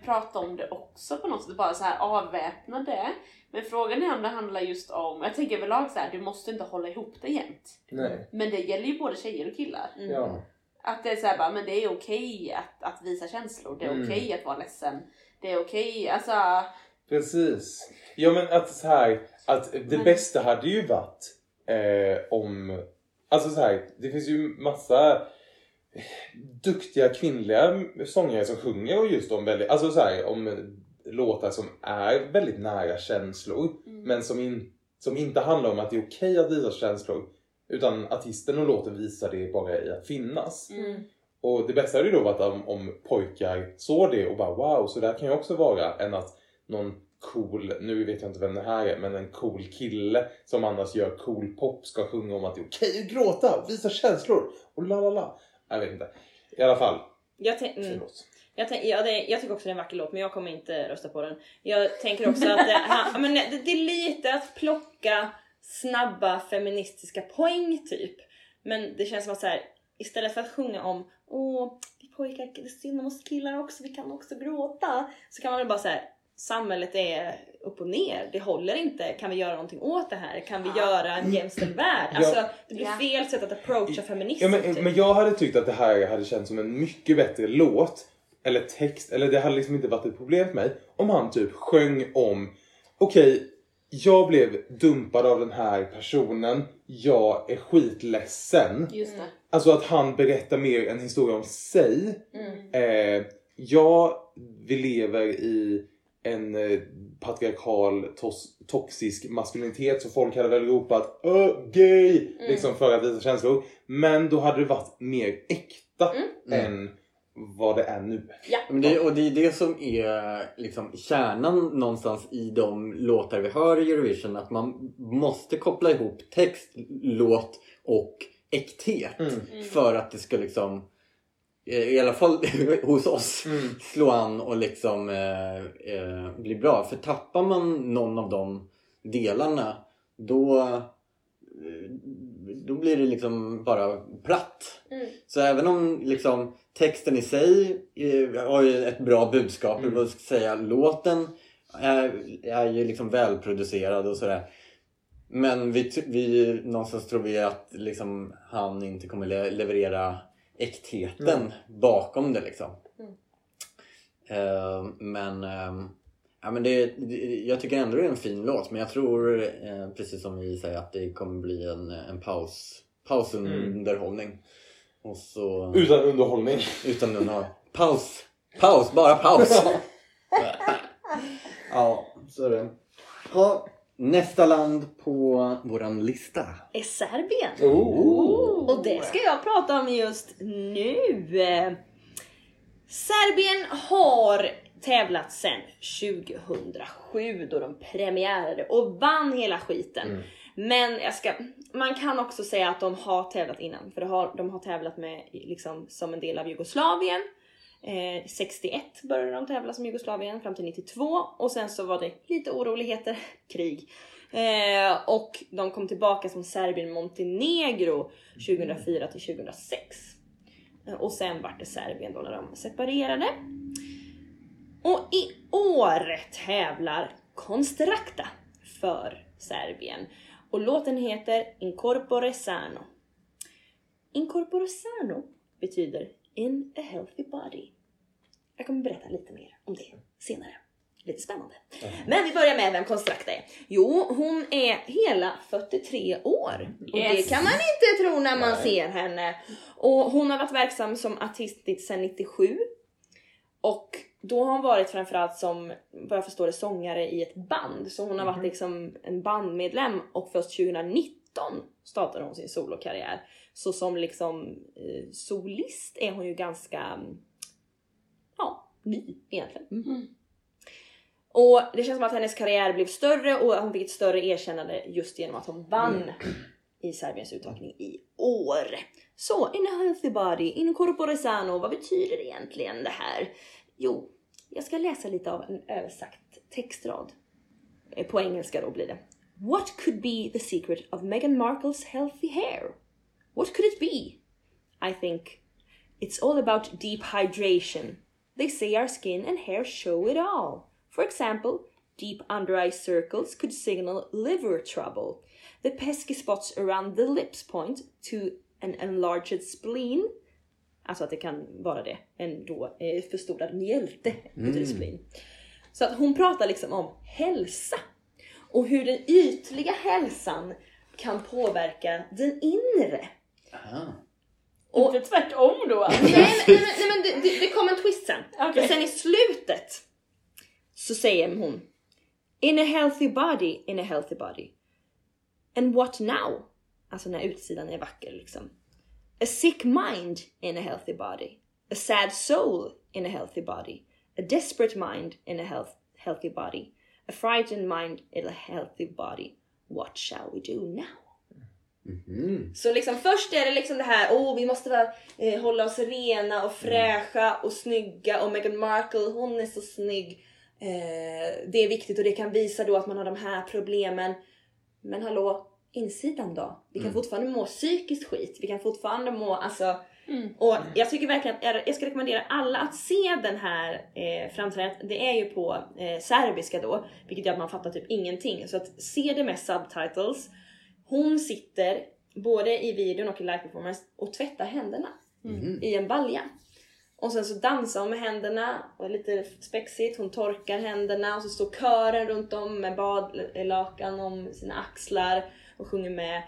prata om det också på något sätt, bara så här avväpna det. Men frågan är om det handlar just om, jag tänker överlag så här, du måste inte hålla ihop det jämt. Nej. Men det gäller ju både tjejer och killar. Mm. Ja. Att det är så här, bara, men det är okej att, att visa känslor, det är Mm. okej att vara ledsen. Det är okej, alltså... Precis. Ja men att så här, att det Men- bästa hade ju varit eh, om, alltså så här, det finns ju massa duktiga kvinnliga sångare som sjunger just om väldigt, alltså så här, om låtar som är väldigt nära känslor men som, in, som inte handlar om att det är okej att visa känslor utan artisten och låten visar det bara i att finnas. Mm. Och det bästa hade ju då varit om, om pojkar såg det och bara wow, så där kan jag också vara än att någon cool, nu vet jag inte vem det här är, men en cool kille som annars gör cool pop ska sjunga om att det är okej att gråta och visa känslor och la la la. Jag vet inte. I alla fall, Jag, mm. Jag, tänk, ja, det, jag tycker också det är en vacker låt men jag kommer inte rösta på den. Jag tänker också att det, han, men det, det är lite att plocka snabba feministiska poäng typ. Men det känns som att så här, istället för att sjunga om åh, vi pojkar, det är synd om oss killar också, vi kan också gråta. Så kan man väl bara säga samhället är upp och ner, det håller inte. Kan vi göra någonting åt det här? Kan vi göra en jämställd värld? Alltså det blir fel sätt att approacha feminism. Ja, men, typ. men jag hade tyckt att det här hade känts som en mycket bättre låt eller text, eller det hade liksom inte varit ett problem för mig om han typ sjöng om okej, jag blev dumpad av den här personen, jag är skitledsen. Just det. Alltså att han berättar mer en historia om sig. Mm. Eh, ja, vi lever i en eh, patriarkal tos- toxisk maskulinitet så folk hade väl ropat "Öh, gay liksom för att visa känslor. Men då hade det varit mer äkta än vad det är nu. Men det, och det är det som är liksom kärnan någonstans i de låtar vi hör i Eurovision. Att man måste koppla ihop text, låt och äkthet. Mm. För att det ska liksom, i alla fall hos oss, Mm. slå an och liksom eh, eh, bli bra. För tappar man någon av de delarna då, eh, då blir det liksom bara platt. Mm. Så även om liksom texten i sig eh, har ju ett bra budskap, mm. vad ska jag säga, låten är, är ju liksom välproducerad och sådär. Men vi, vi, någonstans tror vi att liksom, han inte kommer le- leverera äktheten Mm. bakom det liksom. Mm. Eh, men ehm, ja, men det, det, jag tycker ändå det är en fin låt. Men jag tror, eh, precis som vi säger, att det kommer bli en, en paus, pausunderhållning. Och så... Utan underhållning. Utan underhållning. Paus! Paus! Bara paus! ja, så är det. Ja, nästa land på våran lista. Är Serbien. Oh. Och det ska jag prata om just nu. Serbien har tävlat sedan 2007 då de premiärade och vann hela skiten. Mm. Men ska, man kan också säga att de har tävlat innan för de har, de har tävlat med liksom som en del av Jugoslavien. Eh, 61 började de tävla som Jugoslavien fram till 92 och sen så var det lite oroligheter, krig. Eh, och de kom tillbaka som Serbien-Montenegro 2004 till 2006. Eh, Och sen vart det Serbien då när de separerade. Och i år tävlar Konstrakta för Serbien. Och låten heter Incorpore Sano. Incorpore Sano betyder In a healthy body. Jag kommer berätta lite mer om det senare. Lite spännande. Men vi börjar med vem Konstrakta är. Jo, hon är hela 43 år. Och Yes. det kan man inte tro när man Nej. ser henne. Och hon har varit verksam som artist sedan 97. Och då har hon varit framförallt som, vad jag förstår det, sångare i ett band. Så hon har varit liksom en bandmedlem och först 2019 startade hon sin solokarriär. Så som liksom eh, solist är hon ju ganska, mm, ja, ny egentligen. Och det känns som att hennes karriär blev större och hon fick ett större erkännande just genom att hon vann i Serbiens uttagning i år. Så, in a healthy body, in corpore sano, vad betyder egentligen det här? Jo, jag ska läsa lite av en översagt textrad. Eh, På engelska då blir det. What could be the secret of Meghan Markles healthy hair? What could it be? I think it's all about deep hydration. They say our skin and hair show it all. For example, deep under eye circles could signal liver trouble. The pesky spots around the lips point to an enlarged spleen. Alltså att det kan vara det. En då eh, förstorad mjälte betyder spleen. Så att hon pratar liksom om hälsa. Och hur den ytliga hälsan kan påverka den inre. Och- Inte tvärtom då alltså. Nej men, nej, men, nej, men det, det, det kommer en twist sen. Men sen i slutet så säger hon In a healthy body, in a healthy body. And what now? Alltså när utsidan är vacker liksom. A sick mind in a healthy body. A sad soul in a healthy body. A desperate mind in a health, healthy body. A frightened mind in a healthy body. What shall we do now? Så liksom först är det liksom det här, åh vi måste vara, eh, hålla oss rena och fräscha och snygga och Meghan Markle hon är så snygg. Eh, det är viktigt och det kan visa då att man har de här problemen. Men hallå, insidan då? Vi kan fortfarande må psykiskt skit. Vi kan fortfarande må, alltså. Och jag tycker verkligen att jag- jag ska rekommendera alla att se den här eh, framträdandet. Det är ju på eh, serbiska då, vilket gör att man fattar typ ingenting. Så att se det med subtitles. Hon sitter både i videon och i live performance och tvättar händerna i en balja. Och sen så dansar hon med händerna och är lite spexigt. Hon torkar händerna och så står kören runt om med badlakan om sina axlar och sjunger med.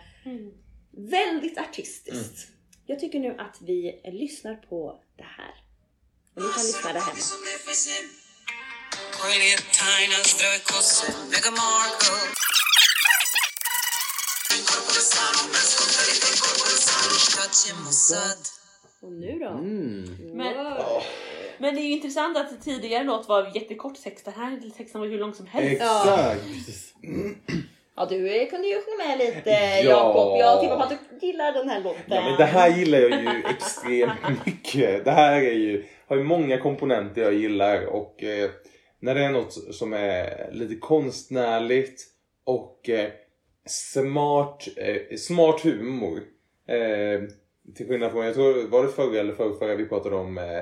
Väldigt artistiskt. Jag tycker nu att vi lyssnar på det här. Och ni kan lyssna där hemma. Och nu då? Men, Wow. men det är ju intressant att tidigare låt var jättekort text. Den här texten var hur lång som helst. Exakt! Ja du eh, kunde ju sjunga med lite Ja. Jakob. Jag tippar på att du gillar den här låten. Ja, men det här gillar jag ju extremt mycket. Det här är ju, har ju många komponenter jag gillar och eh, när det är något som är lite konstnärligt och eh, smart, eh, smart humor. Eh, till skillnad från, jag tror, var det förra eller förrförra vi pratade om eh,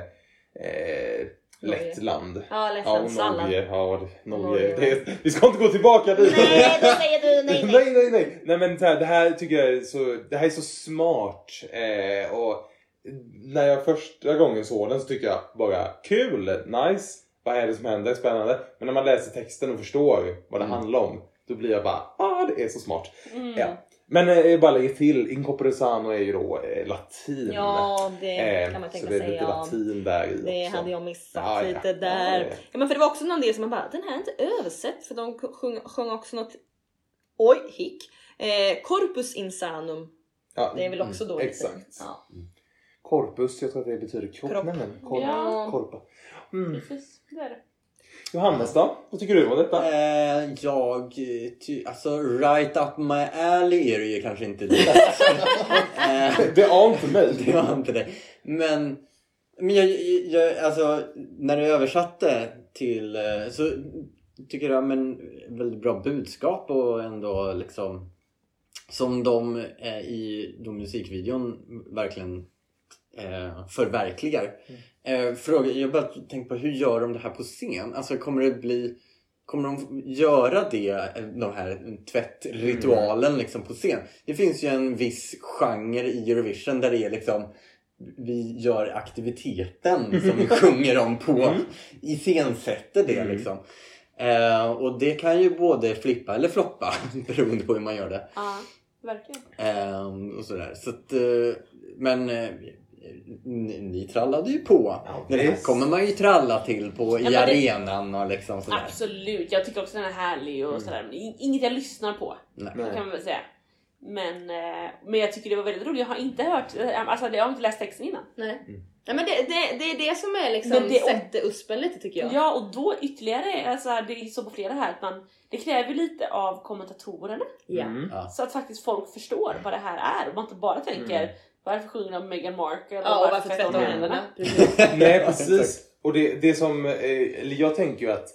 eh, Lettland. Ja, Ja, Lettland och sallad. Norge. Ja, Norge, Norge. ja. Det, vi ska inte gå tillbaka dit. Nej, då säger du nej, nej. nej, nej, nej. Nej men det här tycker jag är så, det här är så smart. Eh, och när jag första gången såg den så tycker jag bara kul, nice. Vad är det som händer? Spännande. Men när man läser texten och förstår vad det handlar om. Då blir jag bara, ah det är så smart. Ja. Men eh, bara lägger till, incorporesano är ju då eh, latin. Ja, det Eh, kan man tänka så det är sig. lite Ja. latin där i Det också. hade jag missat Ja, ja. lite Ja, där. det- Ja, men för det var också någon del som man bara, den här är inte översatt för de sjöng, sjöng också något, oj hick, eh, corpus insanum. Ja, Det är väl också då mm, lite, Exakt. ja. Corpus, jag tror att det betyder kropp. Kropp. Nej, men, korp, Ja. Korpa. Mm. Precis, det är det. Johannes då? Vad tycker du om detta? Eh, jag, eh, ty, alltså right up my alley är det ju kanske inte direkt. eh, Det är inte mig. det var inte det. Men, men jag, jag, alltså när jag översatte till eh, så tycker jag men väldigt bra budskap och ändå liksom som de eh, i de musikvideon verkligen eh, förverkligar. Eh, fråga, jag bara tänker på hur gör de det här på scen? Alltså kommer det bli Kommer de göra det, eh, den här tvättritualen liksom på scen? Det finns ju en viss genre i Eurovision där det är liksom vi gör aktiviteten som vi sjunger om på, iscensätter det liksom. Eh, och det kan ju både flippa eller floppa beroende på hur man gör det. Ja, verkligen. Ehm, och sådär. Så att, eh, men eh, ni, ni trallade ju på. det här visst. kommer man ju tralla till på i det- arenan och liksom sådär. Absolut, jag tycker också den är härlig och sådär. Men in- Inget jag lyssnar på. Nej. Kan man väl säga. Men, eh, men jag tycker det var väldigt roligt. Jag har inte hört, eh, alltså jag har inte läst texten innan. Nej. Nej men det, det, det är det som är liksom Men det- sätter uspen lite tycker jag. Ja och då ytterligare, alltså det är så på flera här, att man, det kräver lite av kommentatorerna. Ja. Mm. Så att faktiskt folk förstår vad det här är och man inte bara tänker varför sjunger de om Meghan Markle Ja, och varför tvättar de händerna? Precis. Nej precis. Och det, det som, eh, jag tänker ju att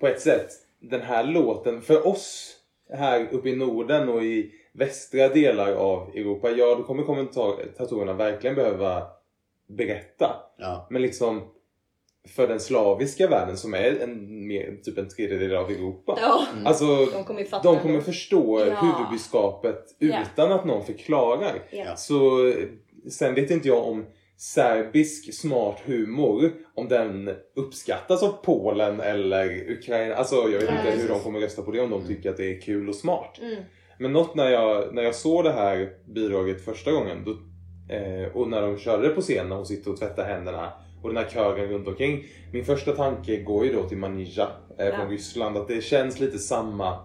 på ett sätt, den här låten för oss här uppe i Norden och i västra delar av Europa, ja då kommer kommentatorerna verkligen behöva berätta. Ja. Men liksom för den slaviska världen som är en, mer, typ en tredjedel av Europa. Ja, Alltså, de kommer fatta de kommer förstå Ja. huvudbudskapet Ja. utan att någon förklarar. Ja. Så sen vet inte jag om serbisk smart humor, om den uppskattas av Polen eller Ukraina. Alltså jag vet inte hur de kommer rösta på det, om de tycker att det är kul och smart. Mm. Men något när jag, när jag såg det här bidraget första gången då, eh, och när de körde det på scen när hon sitter och tvättar händerna och den här kören runt omkring. Min första tanke går ju då till Manija eh, Ja. från Ryssland. Att det känns lite samma,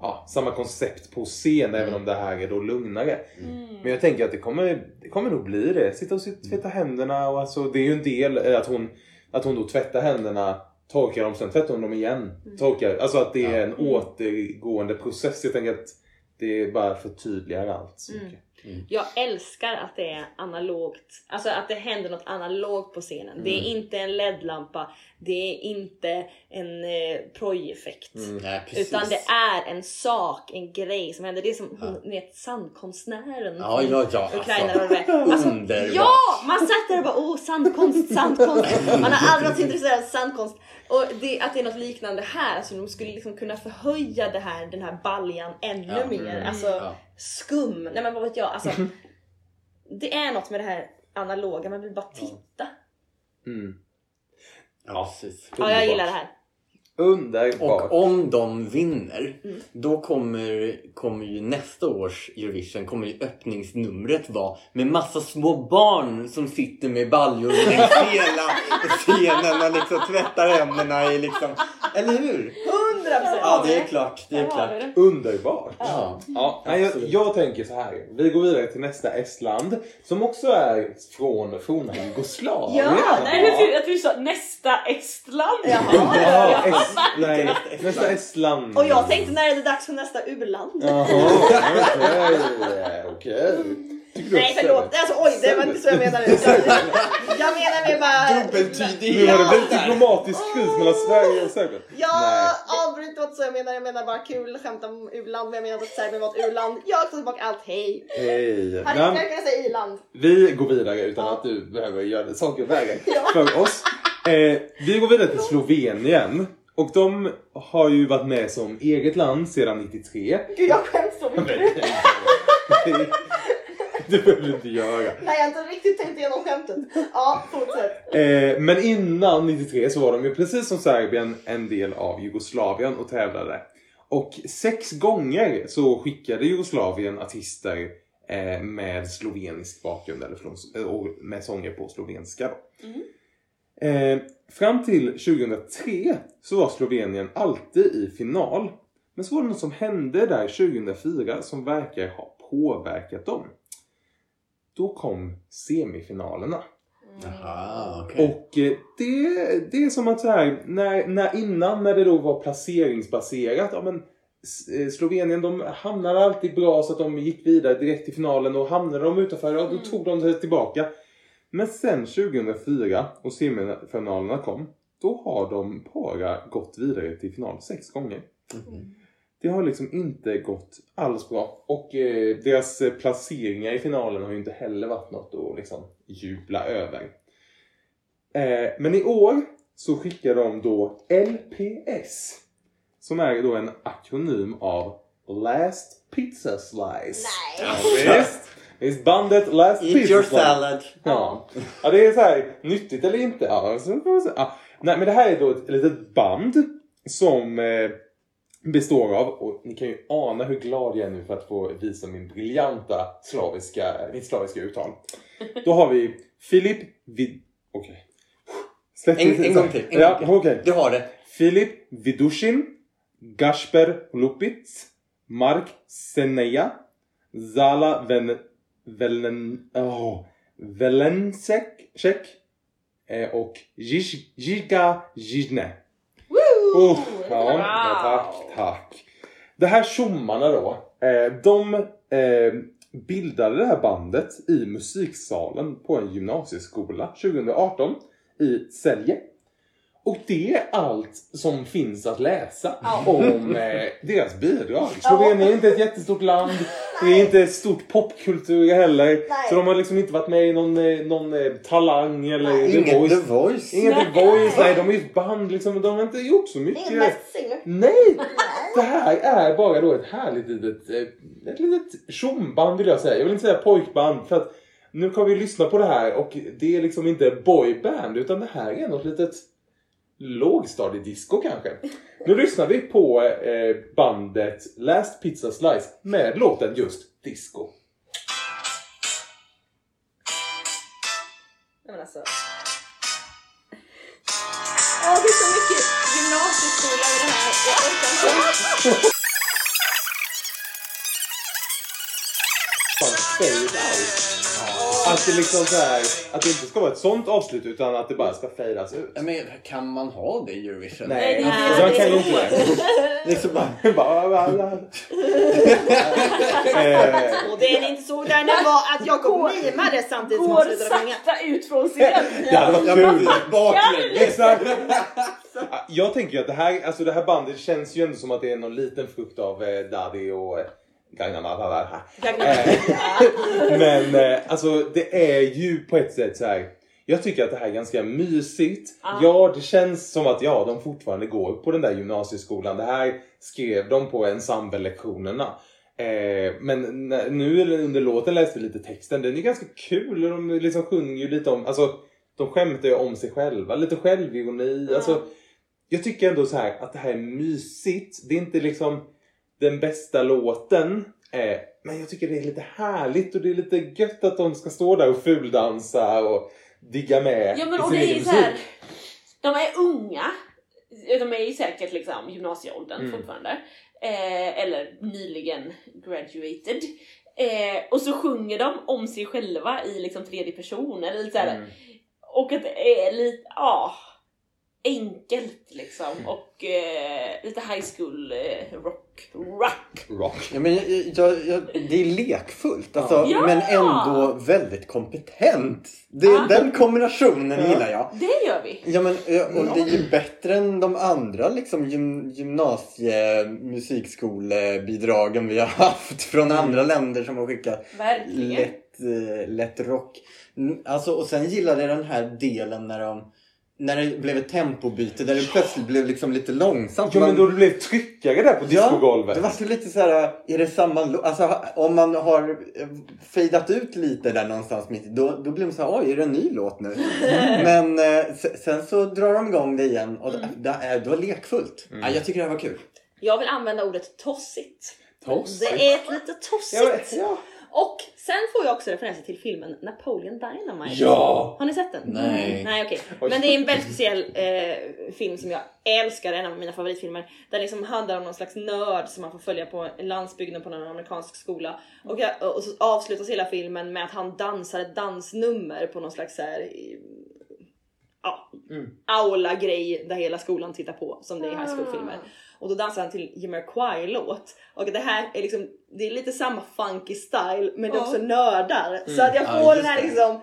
ja, samma koncept på scen även om det här är då lugnare. Mm. Men jag tänker att det kommer, det kommer nog bli det. Sitta och tvätta händerna och alltså det är ju en del eh, att hon, att hon då tvättar händerna torkar dem, sen tvättar hon dem igen. Torkar, alltså att det är en återgående process. Jag tänker att det bara förtydligar allt så Mm. Jag älskar att det är analogt. Alltså att det händer något analogt på scenen. Det är Mm. inte en LED-lampa. Det är inte en eh, projeffekt. Mm, nej. Utan det är en sak, en grej som händer. Det är som hon, ni vet sandkonstnären Ja, ja, ja. Ukraina. Alltså, var det. Alltså, underbart. ja! Man satt där och bara åh sandkonst, sandkonst. Man har aldrig varit intresserad av sandkonst. Och det, att det är något liknande här. Alltså de skulle liksom kunna förhöja det här, den här baljan ännu Ja. mer. Mm. Alltså Ja. skum. Nej men vad vet jag. Alltså, det är något med det här analoga. Man vill bara titta. Mm. Ja, precis. Ja, jag gillar det här. Underbart. Och om de vinner, Mm. då kommer, kommer ju nästa års Eurovision, kommer ju öppningsnumret vara med massa små barn som sitter med baljor längs hela scenen och liksom tvättar händerna i liksom... Eller hur? 100%! Ja, det är klart. Det är klart. Underbart. Ja. Ja, nej, jag, jag tänker så här. Vi går vidare till nästa Estland som också är från forna Jugoslavien. Ja, Nej, jag trodde att du sa nästa Estland. Jaha. Ja, es, nej, nästa Estland. Och jag tänkte när är det dags för nästa u-land? Jaha, okej. okej. Nej förlåt, alltså, oj det var inte så jag menade. Jag, jag menar mer bara... Nu har det blivit diplomatisk kris mellan Sverige och Serbien. Ja, avbryt det var inte så jag menar. Jag menar bara kul skämt om u-land. Men jag menar att Serbien var ett u-land. Jag tar tillbaka allt, hej. Hej. Hade jag kunnat säga i-land? Vi går vidare utan Ja. att du behöver göra saker värre för oss. Eh, vi går vidare till Slovenien. Och de har ju varit med som eget land sedan 93. Gud jag skäms så mycket. Det- behöver du inte göra. Nej jag har inte riktigt tänkt igenom skämtet. Ja, fortsätt. Eh, men innan 93 så var de ju precis som Serbien en del av Jugoslavien och tävlade. Och sex gånger så skickade Jugoslavien artister eh, med slovenisk bakgrund eller och med sånger på slovenska. Då. Eh, fram till 2003 så var Slovenien alltid i final. Men så var det något som hände där 2004 som verkar ha påverkat dem. Då kom semifinalerna. Jaha, okej. Och eh, det, det är som att så här, när, när innan när det då var placeringsbaserat, ja men eh, Slovenien de hamnade alltid bra så att de gick vidare direkt till finalen och hamnade de utanför, ja då tog de sig tillbaka. Men sen 2004 och semifinalerna kom, då har de bara gått vidare till final sex gånger. Det har liksom inte gått alls bra. Och eh, deras eh, placeringar i finalen har ju inte heller varit något att liksom jubla över. Eh, men i år så skickar de då LPS. Som är då en akronym av Last Pizza Slice. Nej. Ja, visst. Visst, bandet Last Eat Pizza your Slice. salad. Ja. ja, det är så här nyttigt eller inte. Ja, så säga. ja. Nej, men det här är då ett litet band som eh, består av, och ni kan ju ana hur glad jag är nu för att få visa min briljanta slaviska, mitt slaviska uttal. Då har vi Filip Vid... Okej. Släpp En- en gång till, en ja, gång okej. Du har det. Filip Vidushin, Gasper Lupitz, Mark Seneja, Zala Ven, Velen, oh, Velensek eh, och Jiga Jizne. Oh, ja, ja, tack, tack. Det här tjommarna då, eh, de eh, bildade det här bandet i musiksalen på en gymnasieskola 2018 i Sälje. Och det är allt som finns att läsa om eh, deras bidrag. Slovenien är inte ett jättestort land. Det är inte ett stort popkultur heller. Så de har liksom inte varit med i någon, eh, någon eh, Talang eller The Inget Voice. The Voice. Ingen The Voice, nej de är ju ett band liksom. De har inte gjort så mycket. Ingen. Nej! Det här är bara då ett härligt litet, eh, ett litet tjomband vill jag säga. Jag vill inte säga pojkband för att nu kan vi lyssna på det här och det är liksom inte boyband utan det här är något litet lågstadiedisco kanske. Nu lyssnar vi på eh, bandet Last Pizza Slice med låten just Disco. Nej, men alltså. Åh, det är så mycket gymnasieskola i det här. Jag orkar inte. Fan, fade out. Att det liksom så här, att det inte ska vara ett sånt avslut utan att det bara ska fadas ut. Men kan man ha det i Eurovision? Nej, det är det. man kan ju Det är inte så det. Liksom bara, Bara, bara, bara. Eh, Och det är inte så där det var att jag kom mimade samtidigt som Går hon slutade sjunga. sakta ut från scen. Det hade varit jag kul. baklänges. Exakt. Jag tänker ju att det här, alltså det här bandet känns ju ändå som att det är någon liten frukt av eh, Daddy och Gangnam Style. Eh, Men eh, alltså det är ju på ett sätt så här. Jag tycker att det här är ganska mysigt. Ja, det känns som att ja, de fortfarande går på den där gymnasieskolan. Det här skrev de på ensemble-lektionerna. Eh, men nu under låten läste vi lite texten. Den är ganska kul och de liksom sjunger ju lite om, alltså de skämtar ju om sig själva. Lite självironi. Alltså, jag tycker ändå så här att det här är mysigt. Det är inte liksom den bästa låten. Eh, men jag tycker det är lite härligt och det är lite gött att de ska stå där och fuldansa och digga med Ja men i och sin det är egen här, musik. de är unga. De är ju säkert liksom gymnasieåldern Mm. fortfarande. Eh, eller nyligen graduated. Eh, och så sjunger de om sig själva i liksom tredje person. Eller lite så här, Mm. Och att det är lite, ja, enkelt liksom. Mm. Och eh, lite high school eh, rock. Rock! Rock. Ja, men jag, jag, jag, det är lekfullt alltså, Ja. men ändå väldigt kompetent. Det, Ja. Den kombinationen Ja. gillar jag. Det gör vi! Ja, men, eh, och det är ju bättre än de andra liksom, gym, gymnasie-musikskolebidragen vi har haft från andra länder som har skickat Verkligen. lätt, eh, lätt rock. Mm, Alltså, och sen gillade jag den här delen när de när det blev ett tempobyte där det plötsligt blev liksom lite långsamt. Ja men Man- då det blev tryckare där på discogolvet. det var så lite så här, är det samma Alltså om man har eh, fejdat ut lite där någonstans mitt då, då blir man så här, oj är det en ny låt nu? Men eh, se- sen så drar de igång det igen och Mm. det, är, det var lekfullt. Ja, jag tycker det här var kul. Jag vill använda ordet tossigt. Tossigt? Det är ett lite tossigt. Ja, men- ja. Och sen får jag också referenser till filmen Napoleon Dynamite. Ja! Har ni sett den? Nej. Nej okej. Oj. Men det är en väldigt speciell eh, film som jag älskar, en av mina favoritfilmer. Den liksom handlar om någon slags nörd som man får följa på landsbygden på någon amerikansk skola. Och, jag, och så avslutas hela filmen med att han dansar ett dansnummer på någon slags så här, ja, Mm. aula-grej där hela skolan tittar på som det är i high school-filmer. Ah. Och då dansar han till Jamiroquai-låt. Och det här är liksom, det är lite samma funky style men det är Ja. också nördar. Så att jag Ja, får just den här liksom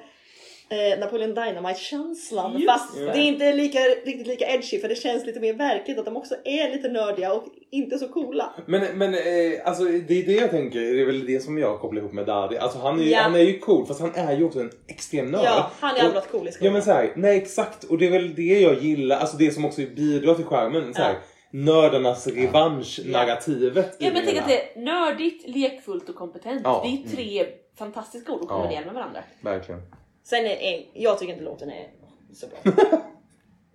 eh, Napoleon Dynamite-känslan. Fast det. det är inte lika, riktigt lika edgy för det känns lite mer verkligt att de också är lite nördiga och inte så coola. Men, men eh, alltså, det är det jag tänker, det är väl det som jag kopplar ihop med Daddy. Alltså, han, är ju, Ja. han är ju cool fast han är ju också en extrem nörd. Ja, han är Och- aldrig varit cool i skolan. Ja men så här, nej exakt och det är väl det jag gillar, alltså det som också bidrar till skärmen. Så här, Ja. Nördarnas revansch-narrativet. i Ja men hela. att det är nördigt, lekfullt och kompetent. Ja. Det är ju tre fantastiska ord att Ja. kombinera med varandra. Verkligen. Sen är, är jag tycker inte låten är så bra.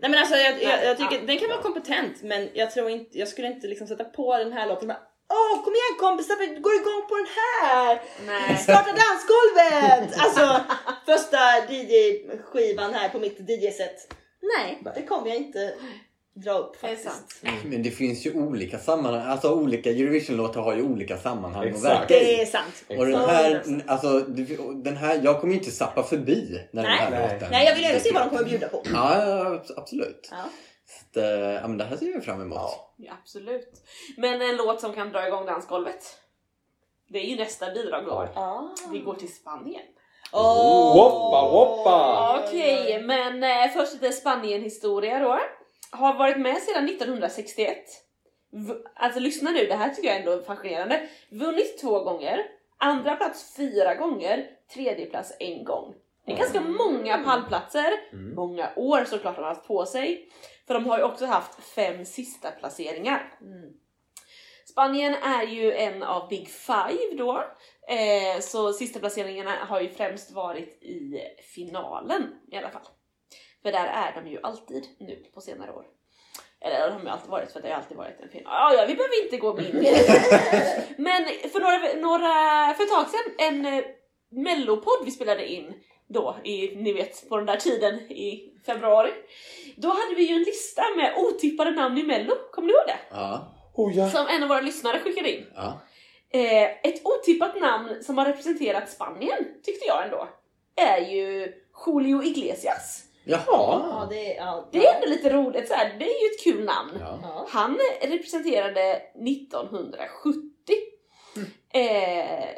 Nej men alltså jag, jag, jag tycker den kan vara kompetent men jag tror inte, jag skulle inte liksom sätta på den här låten bara Åh kom igen kompisar vi går igång på den här! Nej. Starta dansgolvet! Alltså första DJ-skivan här på mitt DJ-set. Nej, det kommer jag inte dra upp Det är faktiskt. sant. Men det finns ju olika sammanhang. Alltså olika Eurovision-låtar har ju olika sammanhang att Exakt. verka i. Det är sant. Och den här, alltså, den här, jag kommer ju inte sappa förbi när den Nej. här Nej. låten. Nej jag vill ändå se vad de kommer bjuda på. Ja, absolut. Ja. Så att, eh, ja, men det här ser jag fram emot. Ja, absolut. Men en låt som kan dra igång dansgolvet. Det är ju nästa bidrag då. Ah. Vi går till Spanien. Åh. Woppa, woppa. Okej, men eh, först lite Spanien-historia då. Har varit med sedan 1961. V- alltså lyssna nu, det här tycker jag ändå är fascinerande. Vunnit två gånger, andra plats fyra gånger, tredje plats en gång. Det är ganska många pallplatser, många år såklart de har haft på sig. För de har ju också haft fem sista placeringar. Mm. Spanien är ju en av Big Five då. Eh, så sista placeringarna har ju främst varit i finalen i alla fall. För där är de ju alltid nu på senare år. Eller de har ju alltid varit för det har alltid varit en final. Ah, ja, vi behöver inte gå in i det. Men för några, några, för ett tag sedan, en eh, mellopodd vi spelade in då, i, ni vet på den där tiden i februari. Då hade vi ju en lista med otippade namn i mello, kommer ni ihåg det? Ja, Oh, ja. Som en av våra lyssnare skickade in. ja. Eh, ett otippat namn som har representerat Spanien, tyckte jag ändå, är ju Julio Iglesias. Ja, Jaha. det, ja, Det är ändå lite roligt, så här, det är ju ett kul namn. Ja. Ja. Han representerade 1970. Eh,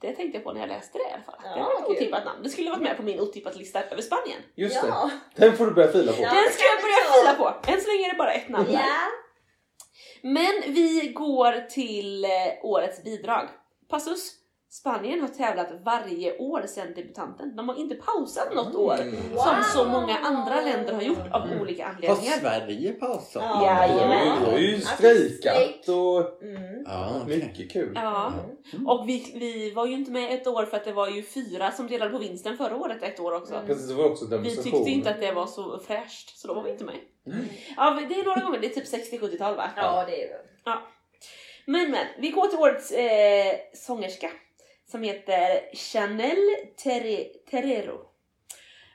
det tänkte jag på när jag läste det i alla fall. det Ja, var ett otippat namn. Det skulle varit med på min otippat lista över Spanien. Just Ja. det. Den får du börja fila på. Ja. Den ska jag börja fila på. Än så länge är det bara ett namn. där. Ja. Men vi går till eh, årets bidrag. Passus. Spanien har tävlat varje år sedan debutanten. De har inte pausat något år som så många andra länder har gjort av olika Har anledningar. Sverige pausat? Ja. Jajamän. Du har ju Strejk. strejkat och Mm. Ja, mycket kul. Ja, och vi, vi var ju inte med ett år för att det var ju fyra som delade på vinsten förra året ett år också. Precis, det var också Vi tyckte inte att det var så fräscht, så då var vi inte med. Ja, det är några gånger, det är typ 60-70-tal va? Ja, det är det. Men men, vi går till årets eh, sångerska som heter Chanel Terre- Terrero.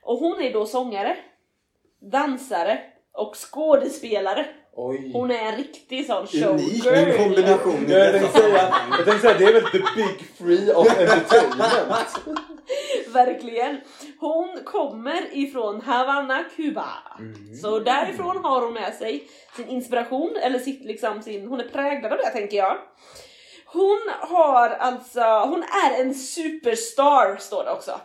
Och hon är då sångare, dansare och skådespelare. Oj. Hon är en riktig sån Unik showgirl. kombination. i Jag tänkte säga, jag tänkte säga det är väl the big free of entertainment. Verkligen. Hon kommer ifrån Havanna, Kuba. Så därifrån har hon med sig sin inspiration, eller sitt, liksom, sin, hon är präglad av det tänker jag. Hon har alltså, hon är en superstar står det också.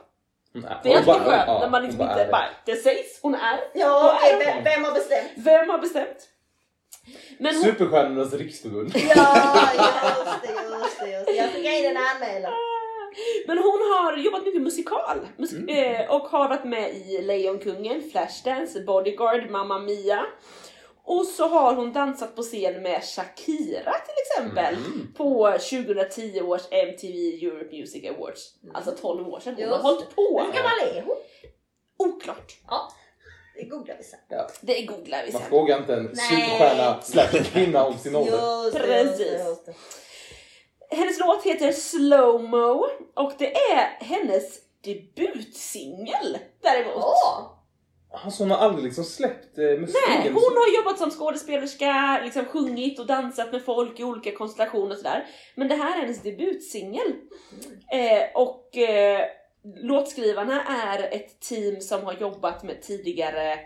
Det är alltid skönt när man liksom inte bara, det sägs, hon är. Ja, Då är hon. vem, vem har bestämt? Vem har bestämt? Men hon, Superstjärnornas riksförbund. Ja, just det, just det, just det. Jag skickade in en anmälan. men hon har jobbat mycket musikal musik, eh, och har varit med i Lejonkungen, Flashdance, Bodyguard, Mamma Mia. Och så har hon dansat på scen med Shakira till exempel på 2010 års MTV Europe Music Awards. Alltså 12 år sedan. Hon har Just. hållit på. Hur gammal är hon? Oklart. Ja, det googlar vi sen. Det googlar vi Man sen. frågar inte en superstjärna slash kvinna om sin ålder. Precis. just det. Hennes låt heter Slowmo och det är hennes debutsingel däremot. Åh! Alltså hon har aldrig liksom släppt eh, musik. Nej, hon har jobbat som skådespelerska, liksom sjungit och dansat med folk i olika konstellationer och sådär. Men det här är hennes debutsingel. Eh, och eh, låtskrivarna är ett team som har jobbat med tidigare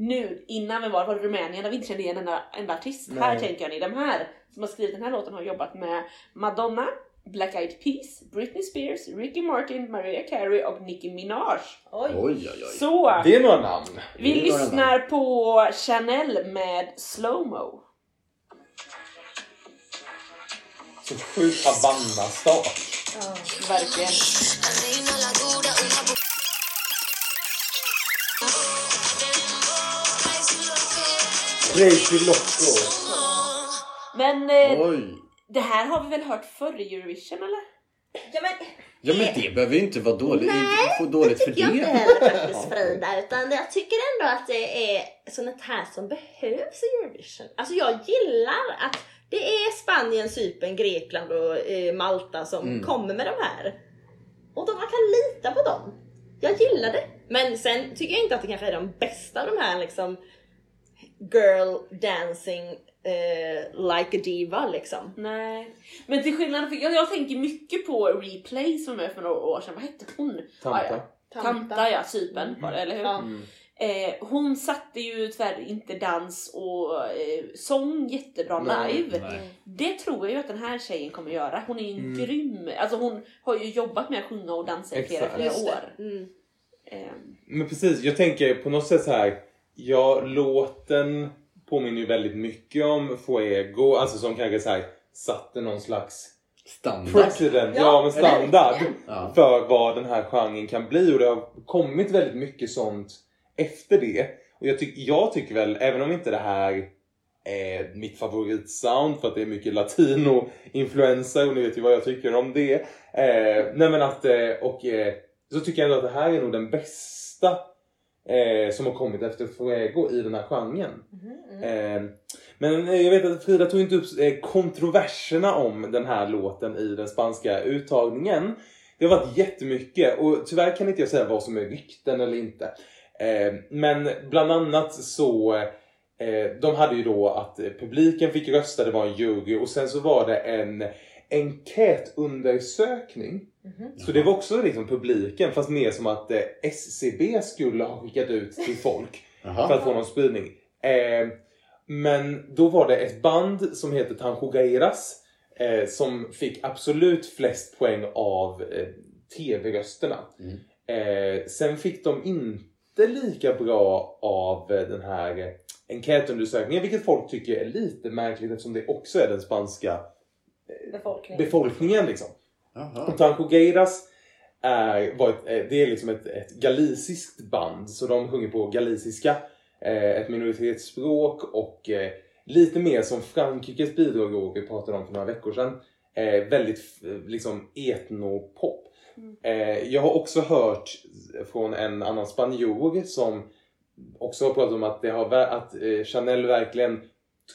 nu, innan vi var, var det Rumänien där vi inte kände igen en enda, enda artist. Nej. Här tänker jag ni, de här som har skrivit den här låten har jobbat med Madonna, Black Eyed Peas, Britney Spears, Ricky Martin, Mariah Carey och Nicki Minaj. Oj. Oj, oj, oj. Så! Det är några namn. Vi Det är några lyssnar på Chanel med Slowmo. Så sjukt Havanna-start. Ja. Verkligen. Crazy Loco. Men eh, Oj. Det här har vi väl hört förr i Eurovision eller? Ja, men, Ja men det behöver ju inte vara dåligt. Nej, få dåligt för tycker jag inte det. heller faktiskt Frida. Utan jag tycker ändå att det är sånt här som behövs i Eurovision. Alltså jag gillar att det är Spanien, Cypern, Grekland och eh, Malta som Mm. kommer med de här. Och då man kan lita på dem. Jag gillar det. Men sen tycker jag inte att det kanske är de bästa de här liksom girl dancing eh, like a diva liksom. Nej. Men till skillnad från, jag, jag tänker mycket på Replay som var för några år sedan. Vad hette hon? Tanta. Ja, ja. Tanta ja, Cypern var det, eller hur? Mm. Eh, hon satte ju tyvärr inte dans och eh, sång jättebra Nej, live. nej. Det tror jag ju att den här tjejen kommer göra. Hon är ju en Mm. grym, alltså hon har ju jobbat med att sjunga och dansa i flera, flera år. Mm. Eh, Men precis, jag tänker på något sätt så här. Ja, låten påminner ju väldigt mycket om Fuego, alltså som kanske så här satte någon slags Standard. president, ja, Ja, men standard. Ja. för vad den här genren kan bli och det har kommit väldigt mycket sånt efter det. Och jag, tyck, jag tycker väl, även om inte det här är mitt favoritsound för att det är mycket latino-influenser och ni vet ju vad jag tycker om det. Eh, nej men att, eh, och eh, så tycker jag ändå att det här är nog den bästa eh, som har kommit efter Fuego i den här genren. Eh, men eh, jag vet att Frida tog inte upp eh, kontroverserna om den här låten i den spanska uttagningen. Det har varit jättemycket och tyvärr kan inte jag säga vad som är rykten eller inte. Eh, men bland annat så eh, de hade ju då att publiken fick rösta, det var en jury och sen så var det en enkätundersökning. Så det var också liksom publiken fast mer som att eh, SCB skulle ha skickat ut till folk för att få någon spridning. Eh, men då var det ett band som heter Tanjugueiras eh, som fick absolut flest poäng av eh, TV-rösterna. Mm. Eh, sen fick de inte lika bra av eh, den här enkätundersökningen, vilket folk tycker är lite märkligt eftersom det också är den spanska Befolkning. befolkningen. Liksom. Jaha. Och Tanjugueiras är, var ett, eh, det är liksom ett, ett galisiskt band, så de sjunger på galiciska, eh, ett minoritetsspråk och eh, lite mer som Frankrikes bidrag då, vi pratade om för några veckor sedan. Väldigt liksom etnopop. Eh, jag har också hört från en annan spanjor som också har pratat om att, det har, att Chanel verkligen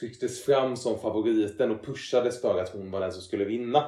trycktes fram som favoriten och pushades för att hon var den som skulle vinna.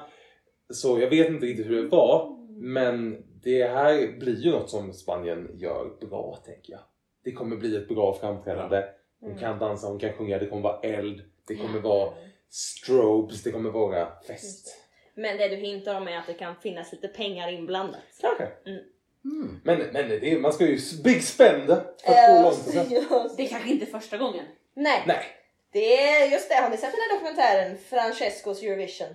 Så jag vet inte riktigt hur det var. Men det här blir ju något som Spanien gör bra tänker jag. Det kommer bli ett bra framträdande. Hon kan dansa, hon kan sjunga, det kommer vara eld. Det kommer vara strobes, det kommer vara fest. Men det du hintar om är att det kan finnas lite pengar inblandat. Kanske. Mm. Men, men det, är- man ska ju big spend för att gå långt. det är kanske inte första gången. Nej, Nej. det är just det. Har ni sett den här dokumentären Francescos Eurovision?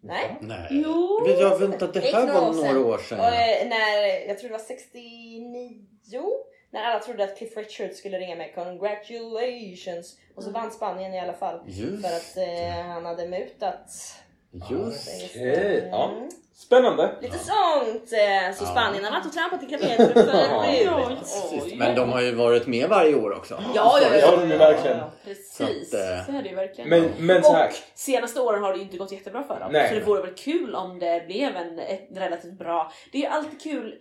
Nej. Nej. Jo. Jag vänta, det här var några år sedan. Och, eh, när, jag tror det var 69, när alla trodde att Cliff Richard skulle ringa med congratulations. Och så vann Spanien i alla fall. Just För att eh, han hade mutat. Just. Okej, ja. Mm. Spännande. Lite sånt. Eh, så Ja. Spanien har varit och trampat i Precis. oj. Men de har ju varit med varje år också. Ja, ja, ja. De ju verkligen. Precis, Så att, eh, så är det ju verkligen. Men, men så här. Och senaste åren har det ju inte gått jättebra för dem. Nej. Så det vore väl kul om det blev en ett relativt bra... Det är ju alltid kul.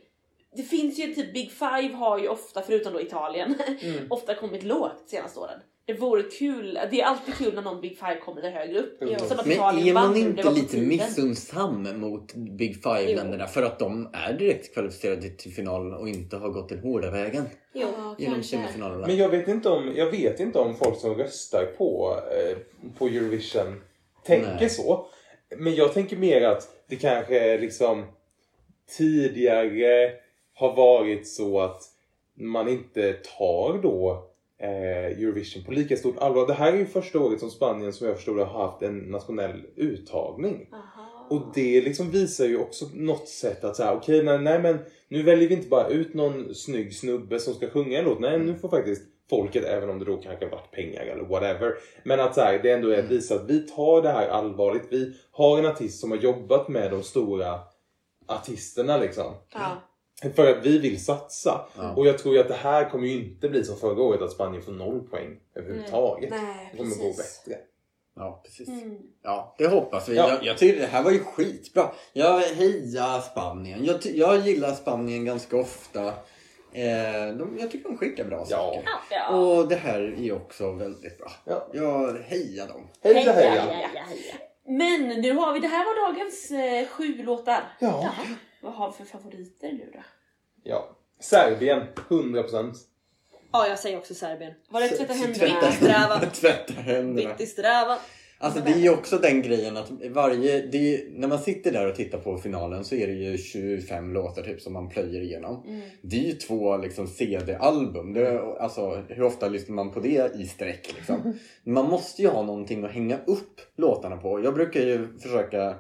Det finns ju typ Big Five har ju ofta, förutom då Italien, Mm. ofta kommit lågt senaste åren. Det vore kul, det är alltid kul när någon Big Five kommer lite högre upp. Att Men är man inte lite tiden. missunnsam mot Big Five-länderna för att de är direkt kvalificerade till final och inte har gått den hårda vägen Jo. Genom kanske. semifinalerna? Men jag vet inte om, jag vet inte om folk som röstar på, eh, på Eurovision tänker Nej. så. Men jag tänker mer att det kanske liksom tidigare har varit så att man inte tar då eh, Eurovision på lika stort allvar. Det här är ju första året som Spanien som jag förstår det har haft en nationell uttagning. Aha. Och det liksom visar ju också något sätt att så här, okej, nej, nej men nu väljer vi inte bara ut någon snygg snubbe som ska sjunga en låt. Nej, nu får faktiskt folket, även om det då kanske varit pengar eller whatever. Men att så här, det ändå är att visa att vi tar det här allvarligt. Vi har en artist som har jobbat med de stora artisterna liksom. Ja. För att vi vill satsa. Ja. Och jag tror ju att det här kommer ju inte bli som förra året att Spanien får noll poäng överhuvudtaget. Nej, det kommer gå bättre. Ja, precis. Mm. Ja, det hoppas vi. Ja. Jag, jag tycker det här var ju skitbra. Jag hejar Spanien. Jag, jag gillar Spanien ganska ofta. Eh, de, jag tycker de skickar bra saker. Ja. Och det här är också väldigt bra. Ja. Jag hejar dem. Heja heja! heja, heja. Men nu har vi, det här var dagens eh, sju låtar. Ja. Vad har vi för favoriter nu då? ja. Serbien, 100%. Ja, jag säger också Serbien. Var det tvätta händerna? Sträva. tvätta händerna. Vitt i strävan. Alltså det är ju också den grejen att varje, det är, när man sitter där och tittar på finalen så är det ju 25 låtar typ som man plöjer igenom. Mm. Det är ju två liksom CD-album. Det, alltså, hur ofta lyssnar man på det i sträck? Liksom? Man måste ju ha någonting att hänga upp låtarna på. Jag brukar ju försöka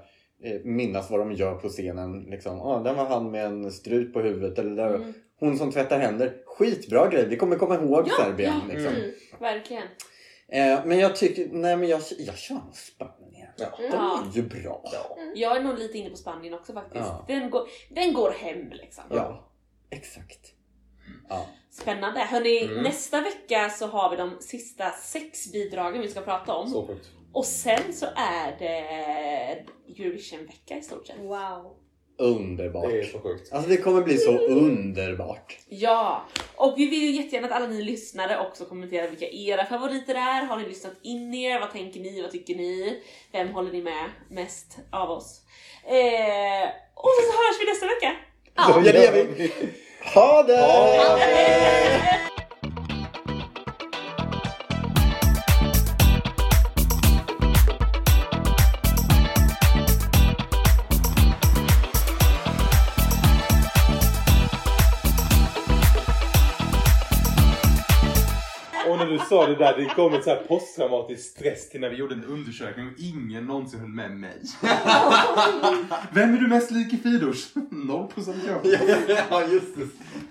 minnas vad de gör på scenen. Liksom. Ah, där var han med en strut på huvudet. Eller där, Mm. hon som tvättar händer. Skitbra grej. Vi kommer komma ihåg Serbien. ja. Liksom. Mm. Verkligen. Eh, men jag tycker, nej men jag, jag kör nog Spanien. Ja. De Ja. är ju bra. Jag är nog lite inne på Spanien också faktiskt. Ja. Den, går, den går hem liksom. Ja, exakt. Ja. Spännande. Hörni, Mm. nästa vecka så har vi de sista sex bidragen vi ska prata om. Så sjukt. Och sen så är det Eurovision-vecka i stort sett. Wow. Underbart. Det är så sjukt. Alltså det kommer bli så underbart. Ja, och vi vill ju jättegärna att alla ni lyssnare också kommenterar vilka era favoriter är. Har ni lyssnat in er? Vad tänker ni? Vad tycker ni? Vem håller ni med mest av oss? Eh, och så hörs vi nästa vecka. Ja, det gör vi. Ha det! Ha det! Sa det där, det kom ett så här posttraumatisk stress till när vi gjorde en undersökning och ingen någonsin höll med mig. Vem är du mest lik i Fidors? 0% jag. Ja, just det.